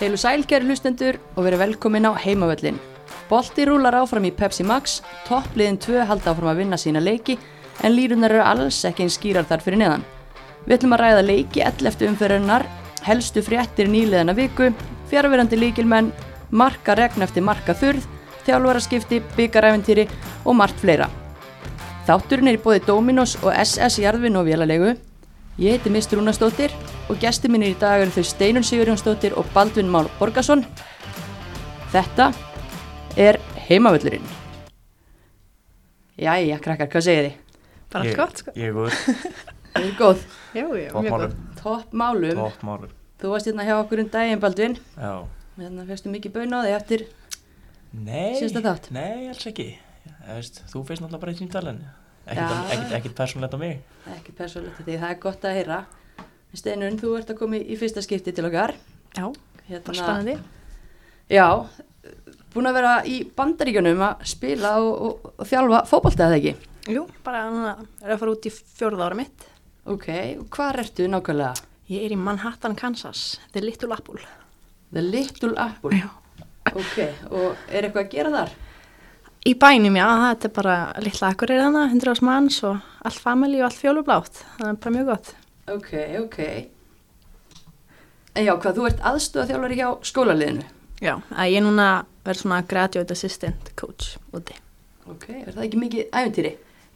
Heilu sælgeri hlustendur og verið velkomin á heimavöllin. Bolti rúlar áfram í Pepsi Max, toppliðin 2 halda áfram að vinna sína leiki en lírunar eru alls ekki einn skýrar þar fyrir neðan. Við ætlum að ræða leiki 11. umferðunar, helstu fréttir nýliðana viku, fjárverandi líkilmenn, marka regn eftir marka þurð, þjálfaraskipti, byggaræfintýri og margt fleira. Þátturinn er í bóði Dominos og SS Jarðvin og Vélalegu. Ég heiti Mr. Rúnastóttir og gesti minn í dag eru þau Steinun Sigurjónsdóttir og Baldvin Már Borgarsson. Þetta er heimavöllurinn. Jæja, krakkar, hvað segir þið? Bara allt gott sko Ég er góð, Þið er góð. Já, já, topp mjög málum gott Topp málum. Topp málum Þú varst hérna hjá okkur um daginn, Baldvin. Já Hérna fegstu mikið bön á þig eftir Nei, Síðasta þátt. Nei, alls ekki Þú feist náttúrulega bara í tímdalen Já. Ekkert, ekkert, ekkert persónlegt á mig ekki persónlegt til því, það er gott að heyra. Steinun, þú ert að koma í í fyrsta skipti til okkar. Já, Hérna, bara spennandi Já, búin að vera í bandaríkjunum að spila og, og, og þjálfa fótbolta eða ekki? Jú, bara núna er að fara út í fjórða ára mitt Ok, og hvar ertu nákvæmlega? Ég er í Manhattan, Kansas The Little Apple The Little Apple. Já. Ok, og er eitthvað að gera þar? Í bænum, já, þetta er bara litla akkur er þannig, 100 ás manns og allt familji og allt fjólublátt Það er bara mjög gott Ok, ok. En já, hvað, þú ert aðstofa þjálfari hjá skólaliðinu? Já, að ég núna verð svona graduate assistant coach úti Ok, er það ekki mikið æfintýri?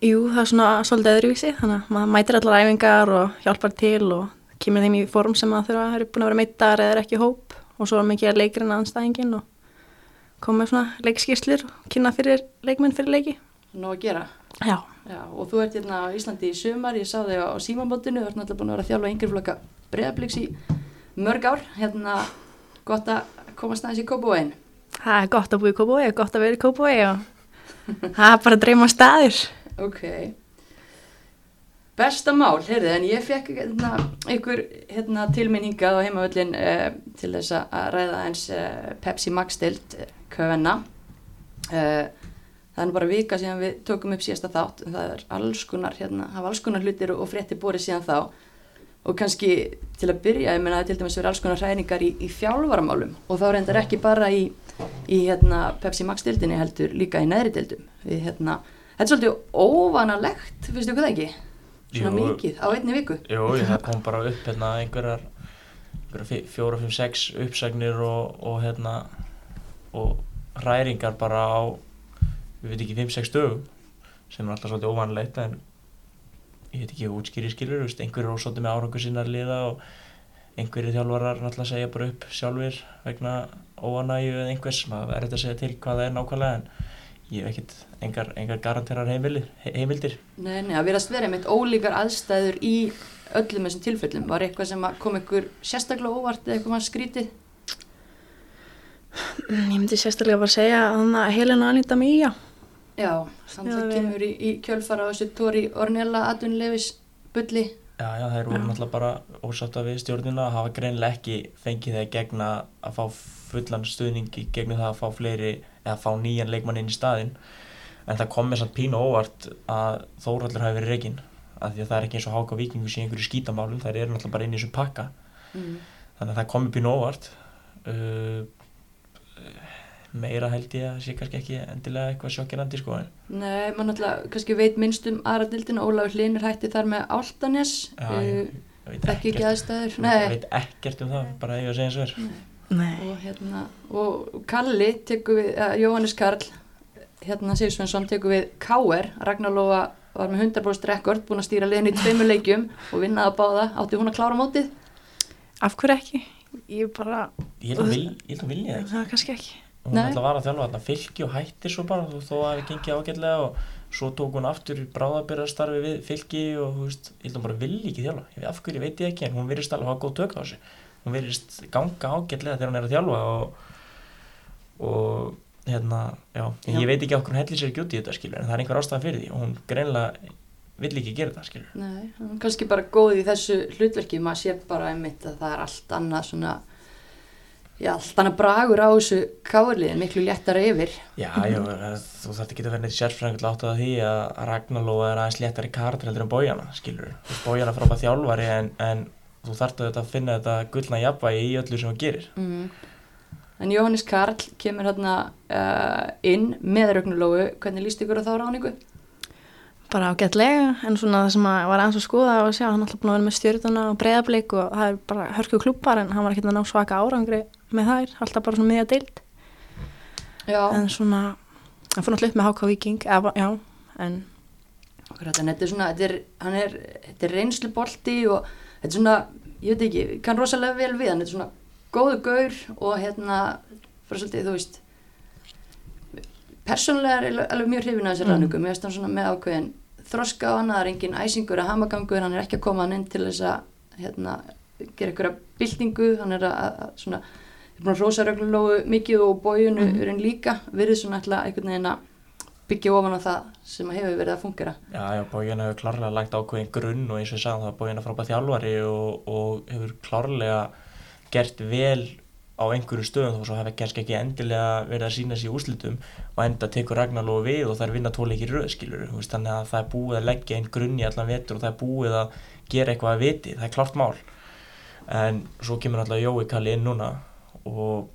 Jú, það er svona svolítið öðruvísi þannig að maður mætir allar æfingar og hjálpar til og kemur þeim í form sem að þurfa að eru búin að vera meittar eða er ekki hóp og svo er mikið að leikurinn aðanstæðingin og koma með svona leikskýrslur og kynna fyrir leikmenn fyrir leiki. Nó að gera? Já, Já, og þú ert hérna á Íslandi í sumar, ég sá þig á, símambótinu, þú ert náttúrulega búin að vera að þjálfa yngri flokka breyðabliks í mörg ár, hérna gott að komast aðeins í Kópavóin. það er gott að búa í Kópavogi, gott að vera í Kópavogi og það er bara að dreyma staður. Ok. Besta mál, heyrðu, en ég fekk hérna, einhver hérna, tilminningað á heimavöllin uh, til þess að ræða eins uh, Pepsi Max stilt köfenna. Uh, það er bara vika síðan við tókum upp síðasta þátt, það er alls konar, hérna, hafa alls konar hlutir og, frétti borið síðan þá. Og kannski til að byrja, ég menna að til dæmis verið alls konar hræningar í, í fjálfaramálum og þá reyndar ekki bara í, í hérna, Pepsi Max dildinni heldur líka í neðri dildum. Við, hérna, þetta er svolítið óvanalegt, finnst þú hvað það ekki? Svona Jú. mikið á einni viku. Jú, ég það kom bara upp hérna einhverjar fjóra, fimm, sex uppsagnir og, og hérna og hræringar bara á við veit ekki, fimm, sex dögum sem er alltaf svolítið óvanlegt en ég veit ekki útskýri skilur veist, einhverjir er ósótið með árangur sinnar liða og einhverjir þjálfarar náttúrulega segja bara upp sjálfur vegna óanægju eða einhvers, maður er þetta að segja til hvað það er nákvæmlega en ég hef ekkert engar, engar garanterar heimildir, heimildir. Nei, nei, að verðast verið mitt ólíkar aðstæður í öllum þessum tilfellum. Var eitthvað sem kom ykkur sérstaklega óvart eða eitthvað skrítið? Ég myndi sérstaklega bara segja að þannig að Helena Anita Mía, Já, samt Já, það við- kemur í, í kjölfara á þessu Tóri Ornella Adunleifis bulli. Já, já, þær voru Já. náttúrulega bara ósátta við stjórnina að hafa greinilega ekki fengið þegar gegna að fá fullan stuðning í gegnum það að fá fleiri eða fá nýjan leikmann inn í staðinn en það kom mér samt pínu óvart að Þóraldur hafi verið reygin af því að það er ekki eins og Háka Víkingur sé einhverju skítamálum þær eru náttúrulega bara inn í þessu pakka Mm. þannig að það kom mér pínu óvart uh, meira held ég að sé kannski ekki endilega eitthvað sjokkirandi sko en Nei, maður náttúrulega kannski veit minnst um aðra dildina. Ólafur Hlinur hætti þar með veit Þekki ekki ekkert aðstæður. ég Nei. veit ekkert um það, bara ég að segja eins og er nei, og hérna og Kalli tekur við, uh, Jóhannes Karl hérna Sigsvensson tekur við K.R. Ragnar Lóa var með 100% rekord búin að stýra liðin í tveimur leikjum og vinnaði að báða, átti hún að klára mótið af hverju ekki? Ég bara, ég held að vil- ég held að vilja það ekki það er kannski ekki. Hún ætla að vara að þjálfa þarna fylki og hættir svo bara þó þó að það gengið ágætlega og svo tók hún aftur bráðabyrðastarfi við fylki og þú veist, ég held að hún bara vilja ekki þjálfa. Ég, veit- ég ekki en hún virðist alveg hafa góð tök á þessu hún virðist ganga ágætlega þegar hún er að þjálfa og, og hérna, já, Já. ég veit ekki hvernig hún hellir sér ekki út í þetta skilur en það er einhver ástæða fyrir því. Og hún greinlega vill ekki gera þetta skilur Nei, kannski bara góð í þessu hlutverki maður sé bara einmitt að það er allt annað svona já, allt annað bragur á þessu káliðin miklu léttara yfir. Já, já, þú þarf ekki að vera neitt sérfræðingur til átt að því að Ragnarlóa er aðeins léttari karakter heldur en Bójana, skilur Bójana frábæð þjálfari en, en þú þarft að finna þetta gullna jafnvægi í öllu sem þú gerir. Mm. En Jóhannes Karl kemur hérna uh, inn með Rögnulóu, hvernig líst ykkur á þá ráningu? bara ágætlega en svona það sem að var aðeins að skoða og sjá hann alltaf búin að vera með stjórnuna og breyðablik og það er bara hörku klúpar en hann var ekki að ná svaka árangri með þær, alltaf bara svona miðja deild. Já, en svona, hann fór náttúrulega upp með HK Viking eða, já, en akkurat, en þetta er svona, þetta er, hann er, þetta er reynslu bolti og þetta er svona, ég veit ekki, ég kann rosalega vel við hann, þetta er svona góðu gaur og hérna, bara svolítið, þú veist, persónulega er ég alveg mjög hrifin að þessi Mm. ráningu, mér finnst hann svona með ákveðin þroska á hann, það er engin æsingur að hamagangur, hann er ekki að koma hann inn til þess að, hérna, gera einhverja byltingu, hann er að, að svona, er búin að rosa reglulógu mikið og bójunu mm. líka, verið svona alltaf einhvern veginn að byggja ofan á það sem hefur verið að fungera. Já, já, Bójan hefur klárlega lagt ákveðin grunn og eins og ég sagði það, Bójan er frábæð þjálfari og, og hefur klárlega gert vel á einhverju stöðum þó svo hefur kannski ekki endilega verið að sína sér úslitum og enda tekur Ragnarlóðu við og það er vinna tóleiki röðskilur þannig að það er búið að leggja einn grunn í allan vetur og það er búið að gera eitthvað að viti, það er klart mál. En svo kemur alltaf Jói Kalli inn núna og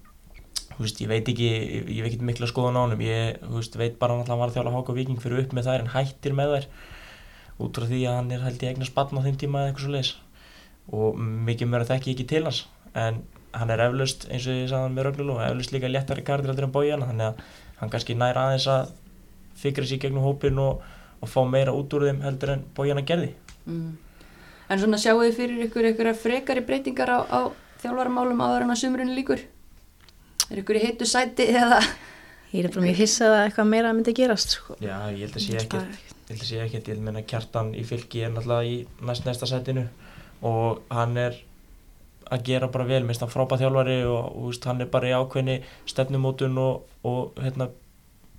veist, ég veit ekki, ég veit ekki miklu að skoða nánum, ég veist, veit bara hann var að þjála Háka Víking fyrir upp með þær en hættir með þær út frá því að hann er held ég eignar spann á þeim tíma eða eitthvað svo leiðis og mikið mér að þekki ekki til hans en hann er eflaust eins og ég sagði hann með Rögnulú eflaust líka léttari kardir heldur en bójan þannig að hann kannski nær aðeins að fikra sér gegnum hópin og, og fá meira út úr þeim heldur en bójan að gerði. Mm. En svona sjáu þið fyrir ykkur ykkur frekari breytingar á, á þjálfaramálum áður en að sumrunni líkur? Er ykkur í heitu sæti eða? ég er bara mjög hissað að eitthvað meira myndi gerast sko. Já, ég held að sé ekkert ég held að sé ekkert, ég held meina kjartan í fylki er náttúrulega í næst næsta setinu og hann er að gera bara vel, minnst hann frábæð þjálfari og, og veist, hann er bara í ákveðni stefnumótun og, og hérna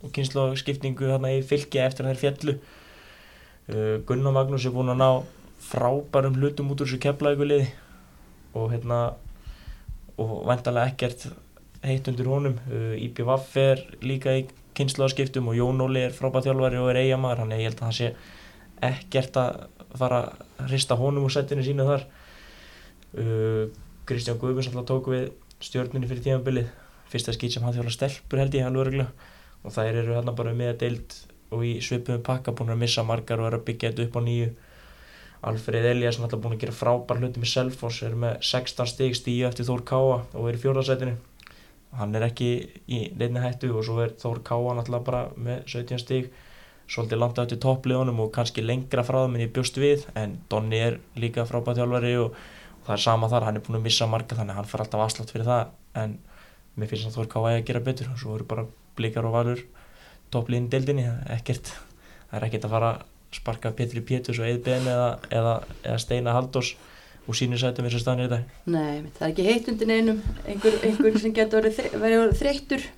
og kynslu skiptingu hérna í fylki eftir þær fjallu uh, Gunnar Magnús er búinn að ná frábærum hlutum út úr þessu keflaðegu liði og hérna og vantarlega ekkert heitt undir honum. Uh, IPVF er líka í kynnslóðaskiptum og Jón Óli er frábæð þjálfari og er eigamæður hann ég held að hann sé ekkert að fara að hrista honum úr settinu sínu þar. Uh, Kristján Guðmunds alltaf tók við stjórnunni fyrir tímabilið. Fyrsta skýt sem hann þjóla stelpur held ég og þær eru hérna bara með að deild og í svipum pakka búin að missa margar og er að byggja þetta upp á nýju Alfreð Elias er alltaf búin að gera frábær hluti með Selfoss er með 16 stig stíu eftir Þór Káa og er í fjórðarsætinu hann er ekki í neinni hættu og svo er Þór Káa náttúrulega bara með 17 stig svolítið langt eftir toppliðunum og kannski lengra frá þeim en ég bjóst við en Donni er líka frábæð þjálfari og, og það er sama þar, hann er búin að missa marga þannig hann fær alltaf afslátt fyrir það en mér finnst að Þór Káa eigi að gera betur og svo eru bara blikar og valur toppliðin deildinni, ekkert það er ekkert að fara sparka Petri Péturs og Eðben eða, eða, eða Steina Haldós og sínu sætum eins og í dag. Nei, það er ekki heitt undir neinum, einhver, einhver sem getur verið, þre verið þreyttur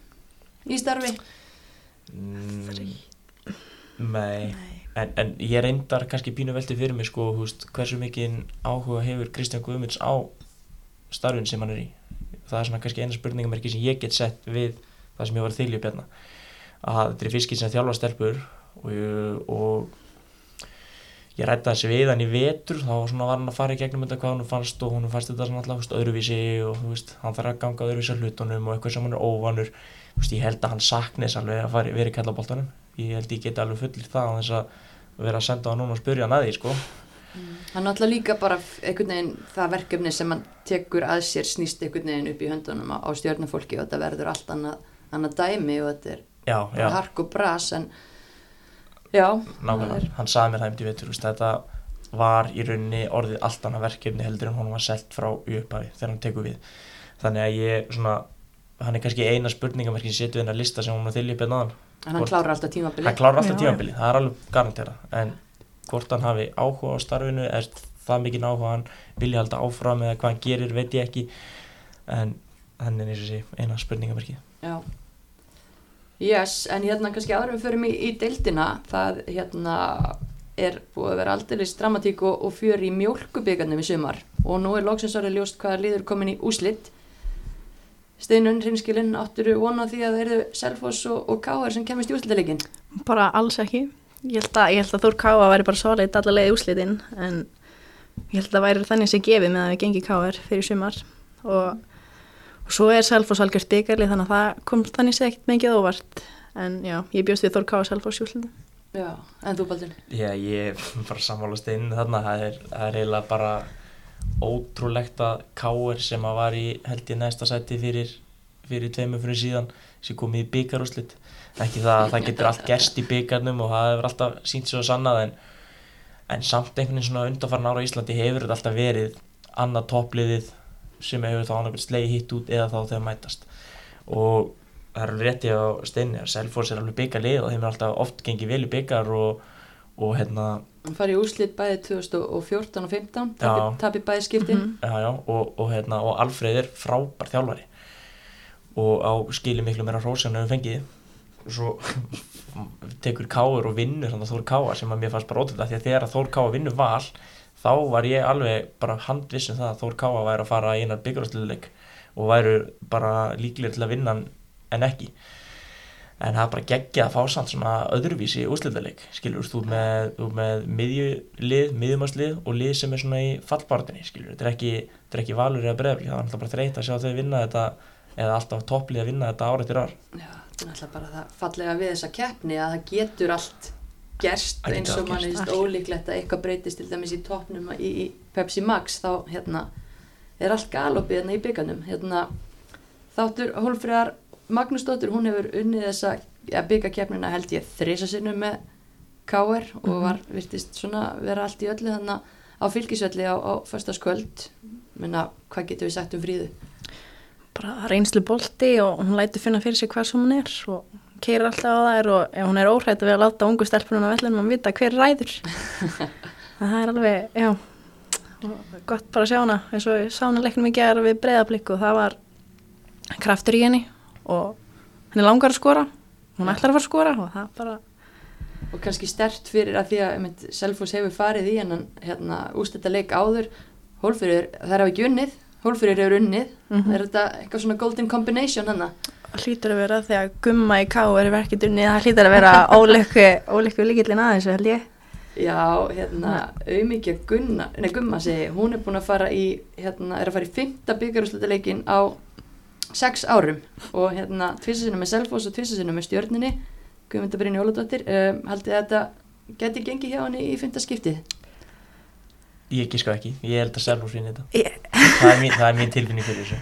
í starfi. mm, Nei, en, en ég reyndar kannski pínu velti fyrir mig sko, húst, hversu mikið áhuga hefur Kristján Guðmunds á starfin sem hann er í? Það er svona kannski eina spurningamerki sem ég get sett við það sem ég var að þylja upp hérna. Að þetta er fiskir sem þjálfa stelpur og, og ég rætti þessi við hann í vetur þá var hann að fara í gegnum þetta hvað hann fannst og hún fannst þetta alltaf öðruvísi og veist, hann þarf að ganga öðruvísi að hlutunum og eitthvað sem hann er óvanur. Veist, ég held að hann saknis alveg að fara, vera í kallaboltanum. Ég held ég geti alveg fullir það á þess að vera að senda hann núna og spyrja hann að því sko. Hann náttúrulega líka bara einhvern veginn það verkefni sem hann tekur að sér snýst einhvern veginn upp í höndunum á, á stjórnafólki og þetta verður allt annað, annað dæmi og þetta er já, já, hark og bras en það nákvæmlega, er, hann saði mér það um þú veist, þetta var í rauninni orðið allt annað verkefni heldur en hún var selt frá í upphafi þegar hann tekur við. Þannig að ég svona hann er kannski eina spurningamerkin setur við hennar lista sem hún var að upp einn aðan en hann klárar alltaf tímabilið. hann klárar alltaf Já, tímabili, það er alveg garantera en hvort hann hafi áhuga á starfinu eða það mikið áhuga hann vilja halda áfram eða hvað hann gerir veit ég ekki. En hann er eins og sé eina spurningamerki Já. Yes, en hérna kannski en við förum í, deildina, það hérna er búið að vera aldeilis dramatík og, og fjör í mjólkubíkarnum í sumar og nú er loksins orðið ljóst hvaða liður komin í úslitt. Steinun Hreinskilinn átturu vona á því að það eru Selfoss og, og Káar sem kemist í úslitaleikin. bara alls ekki ég held að, ég held að Þór Káa væri bara solid allavega í úslitin en ég held að það væri þannig sem gefið með að við gengi káir fyrir sumar og, og svo er Selfoss algjörst byggarli þannig að það kom þannig ekkert mikið óvart en já, ég bjóst við Þór Káir Selfoss júslutum. Já, en þú Baldur? Já, ég er bara sammálast inn þarna, það er, það er eiginlega bara ótrúlegt að Káir sem að var í held ég næsta sæti fyrir, fyrir tveimur fyrir síðan sem komið í byggarúslit ekki það að það getur allt gerst í byggarnum og það hefur alltaf sínt svo sannað en, en samt einhvern veginn svona undanfarn ára í Íslandi hefur þetta alltaf verið annað toppliðið sem hefur þá annað slegi hitt út eða þá þegar mætast og það er alveg rétti á steinni að Selfors er alveg byggarlið og þeim er alltaf oft gengið vel í byggar og, og hérna Hann fari í úrslit bæði 2014 og 15, Já. tapi, tapi bæði skiptin. Mhm. já, já, og, og, hérna, og Alfreð er frábær þjálfari og á skili miklu meira hrósjan en við fengið og svo tekur Káur og vinnur þannig að Þór Káar sem að mér fannst bara ótrúlega því að þegar að Þór Káar vinnur val þá var ég alveg bara handviss um það að Þór Káar væri að fara í einar byggjárasluleik og væru bara líklegir til að vinna en ekki. En það er bara geggja að fá samt svona öðruvísi úrslitaleik, skilur þú með, með miðjulið, miðjumárslið og lið sem er svona í fallbartinni skilur, þetta er ekki, þetta er ekki valur eða breyfli, það er alltaf bara þreytt að sjá þau vinna þetta eða alltaf topplið að vinna þetta ár eftir ár. Já, þetta er náttúrulega bara það fallega við þessa keppni að það getur allt gerst eins og mann er ólíklegt að eitthvað breytist til dæmis í toppnum í, í Pepsi Max þá hérna er allt galopið hérna í byggarnum hérna þáttur Hólfriðar Magnúsdóttir hún hefur unnið þessa ja, byggarkeppnina held ég þrisa sinnum með KR og Mhm. var virtist svona vera allt í öllu þannig á fylgisvelli á, á förstaskvöld menna hvað getur við sagt um fríðu? Bara reynslu bolti og hún lætur finna fyrir sig hvað sem hún er og keirir alltaf á þær og hún er óhrætt að við að láta ungu stelpunum að vellunum að vita hver ræður. Það er alveg, já gott bara að sjá hana. Eins og ég sá hana leiknum í gerð við breyðablík og það var kraftur í henni og henni langar að skora. Hún ætlar að fara að skora og það bara og kannski stert fyrir að því að Selfoss hefur farið í hennan hérna, ústætta leik áður. Hólfyrir, þær hafa ekki unnið. Hólfyrir hefur unnið, Mhm. er þetta eitthvað svona golden combination hann hlýtur að vera þegar gumma í ká er verkið dunni það hlýtur að vera ólíku líkillin aðeins held ég. Já, hérna, auðmikið Gunna, nei, Gumma segi, hún er búin að fara í, hérna, er að fara í fymta byggarúsleitaleikin á sex árum. Og hérna, tvisasinu með Selfoss og tvisasinu með stjörninni, Guðmundabrinn Jóladóttir, um, haldið að þetta geti gengið hjá henni í fymta skiptið? ég giska ekki, ég held að Selfos vinni þetta. Ég- það, er mín, það er mín tilfinning fyrir þessu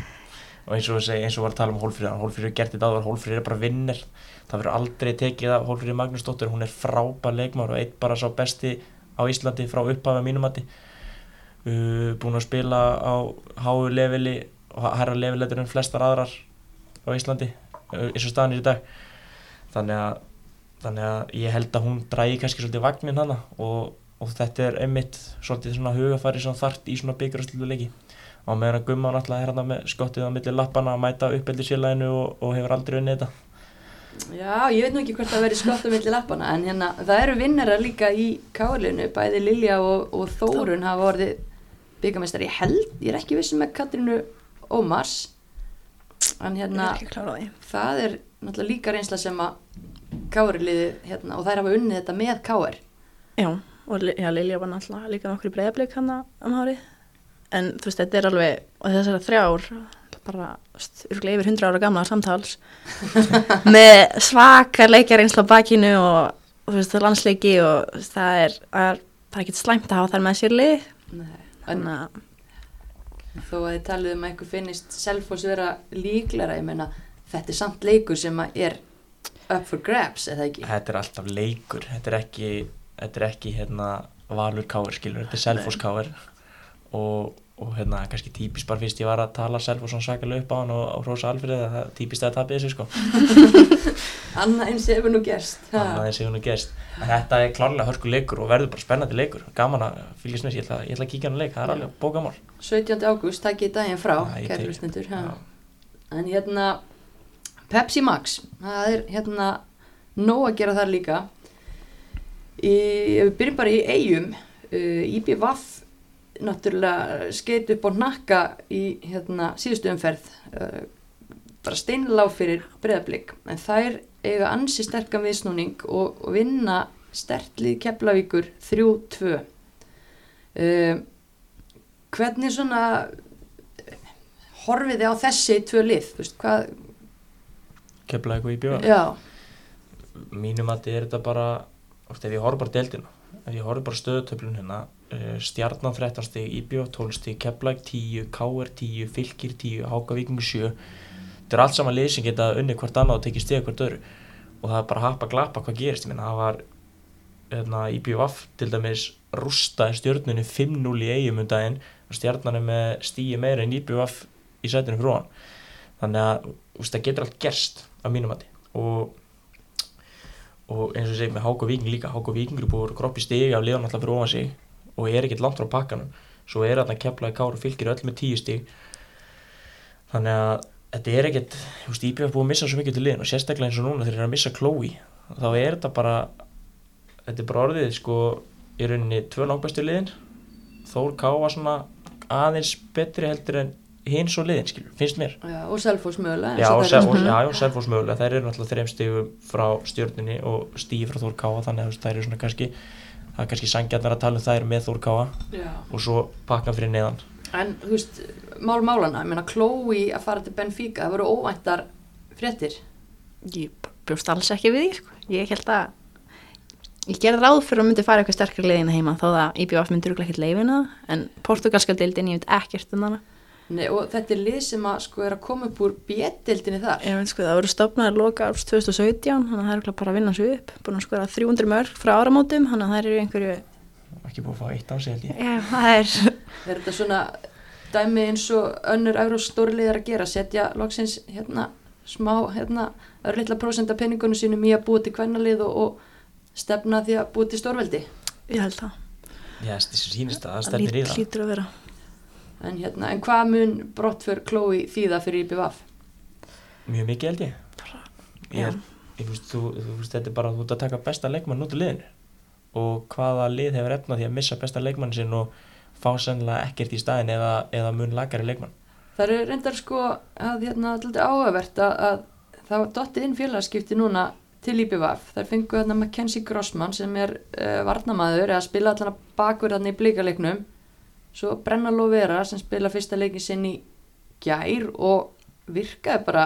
og eins og, segi, eins og var að tala um Hólfrýr er gert þetta áður, Hólfrýr er bara vinnir. Það verður aldrei tekið af Hólfrýr Magnúsdóttir hún er frábær leikmár og eitt bara sá besti á Íslandi frá upphafa mínumati uh, búin að spila á háu leveli herra leviletur en flestar aðrar á Íslandi uh, eins og staðan er í dag. Þannig að, þannig að ég held að hún drægi kannski svolítið vagnin hana og, og þetta er einmitt svolítið svona hugafæri sem þart í svona byggjararslutu leiki á meðan að Gumma náttúrulega er hérna með skottið á milli lappana að mæta uppeldi sérlæginu og, og hefur aldrei unnið þetta. Já, ég veit nú ekki hvort það verið skott á milli lappana en hérna, það eru vinnara líka í kálinu, bæði Lilja og, og Þórun hafa orðið byggamestari, ég held, ég er ekki vissum með Katrínu Ómars en hérna, er það er náttúrulega líka reynsla sem að Kári-liði, hérna, og þær hafa unnið þetta með Káir Já, og já, Lilja var náttúrulega líka nokkur í breyðablík hann um árið. En þú veist, þetta er alveg, og þessara þrjár, bara, þú veist, örgulega yfir hundra ára gamla samtals, með svakar leikjar einsla bakinu og, og þú veist, landsleiki og þú veist, það er, það er bara ekkert slæmt að hafa þar með sér lið. Nei, en Þannig að, þó að þið talið um að eitthvað finnist Selfoss vera líklara, ég meina þetta er samt leikur sem að er up for grabs, eða ekki? þetta er alltaf leikur þetta er ekki, þetta er ekki hérna, valur káir skilur, þetta er Selfoss káir og, og hérna kannski típist bara fyrst ég var að tala Selfoss svona svakalega upp á hann og, og Rósa Alfrið það típist að tapja þessu sko Annað eins hefur nú gerst. annað eins hefur nú gerst en þetta er klárlega hörku leikur og verður bara spennandi leikur gaman að fylgjast með þessu, ég ætla, ég ætla að kíkja hann leik það er alveg bókamál 17. ágúst, ég frá, Já, ég hlustendur. Já. En hérna, Pepsi Max, það er hérna nóg að gera þar líka. Í, við byrjum bara í eigum, uh, IBVF náttúrulega skeit upp á hnakka í hérna, síðustu umferð, uh, bara steinlá fyrir breyðablík, en þær eiga ansi sterkan viðsnúning og, og vinna stertlið Keflavíkur 3-2. Uh, hvernig svona horfið þið á þessi tvö lið, eitthvað í bjóða já, mínum að þetta er þetta bara ef ég horf bara deildina ef ég horf bara stöðutöflun hérna stjarnan 13 stig, IBF 12 stig Keflæk 10, KR 10, Fylkir 10 Háka Víkingur 7 þetta er allt saman lið sem geta unni hvert annað og tekið stig hvert öðru. Og það er bara happa glappa hvað gerist, ég minna það var hérna, IBF til dæmis rústaði stjörnunni 5-0 í eigum um daginn og stjarnan er með stíi meira en IBF í sætinu fyrir hann þannig að úst, það getur allt gerst á mínum mati. Og og eins og með Háko Víking líka. Háko Víkingur er búið að groppi stigi af liðan alltaf fyrir ofan sig og er ekkert langt frá pakkanum. Svo er þarna keflaði káru fylgir öll með tíu stig. Þannig að þetta er ekkert Íbjöf er búið að missa svo mikið til liðin og sérstaklega eins og núna þegar þeir eru að missa Chloe þá er þetta bara þetta er bara orðið sko í rauninni tvö langbæstu liðin. Þór Ká var svona aðeins betri heldur en hins og liðin skilur, finnst mér. Já, og Selfoss mögulega. Já, og og þær eru náttúrulega þreim stigum frá stjörnunni og stíi frá Þór Káa þannig að þær eru svona kannski það er kannski sangjarnar að tala um þær með Þór Káa Já. og svo pakka fyrir neðan En, þú veist, mál málana, ég meina, Chloe að fara til Benfica, það voru óvæntar fréttir. Ég bjóst alls ekki við því, sko. Ég held að, ég gerði ráð fyrir að myndi fara eitthvað sterkar leiðina heima þó að IBF myndur ekkert leifina, en portugalska deildin, ég veit ekkert um hana. Nei, og þetta er lið sem að, sko, er að koma upp úr bjettildinni þar. Ég veit sko, það voru stopnaðir loka árs 2017, þannig að það er bara að vinna svo upp, búin að skora 300 mörg frá áramótum, þannig að það eru einhverju, ekki búið að fá eitt á sig held ég já, það er, Er þetta svona dæmi eins og önnur eurostórlið er að gera, setja loksins, hérna, smá, hérna, örlitla prósenda peningunum sínum í að búa til kvennalið og, og stefna því að búa til stórveldi. ég held það, Já, þessi sýnist að það það stefnir í það lítur að vera. En, hérna, en hvað mun brott fyrir Chloe þýða fyrir IBVF? mjög mikið held ég ég, er, ég veist, þú, þú veist, þetta er bara þú ert að taka besta leikmann út úr liðinu og hvaða lið hefur efna því að missa besta leikmann sinn og fá sennilega ekkert í staðin eða, eða mun lagari leikmann Það eru reyndar sko að hérna alltaf áhugavert að, að það var dottið inn félagskipti núna til IBVF. Þær fengu hérna Mackenzie Grossman sem er uh, varnamaður eða spila allan að bakur hérna í blíkaleiknum. Svo Brenna Lovera sem spila fyrsta leikin sinn í gær og virkaði bara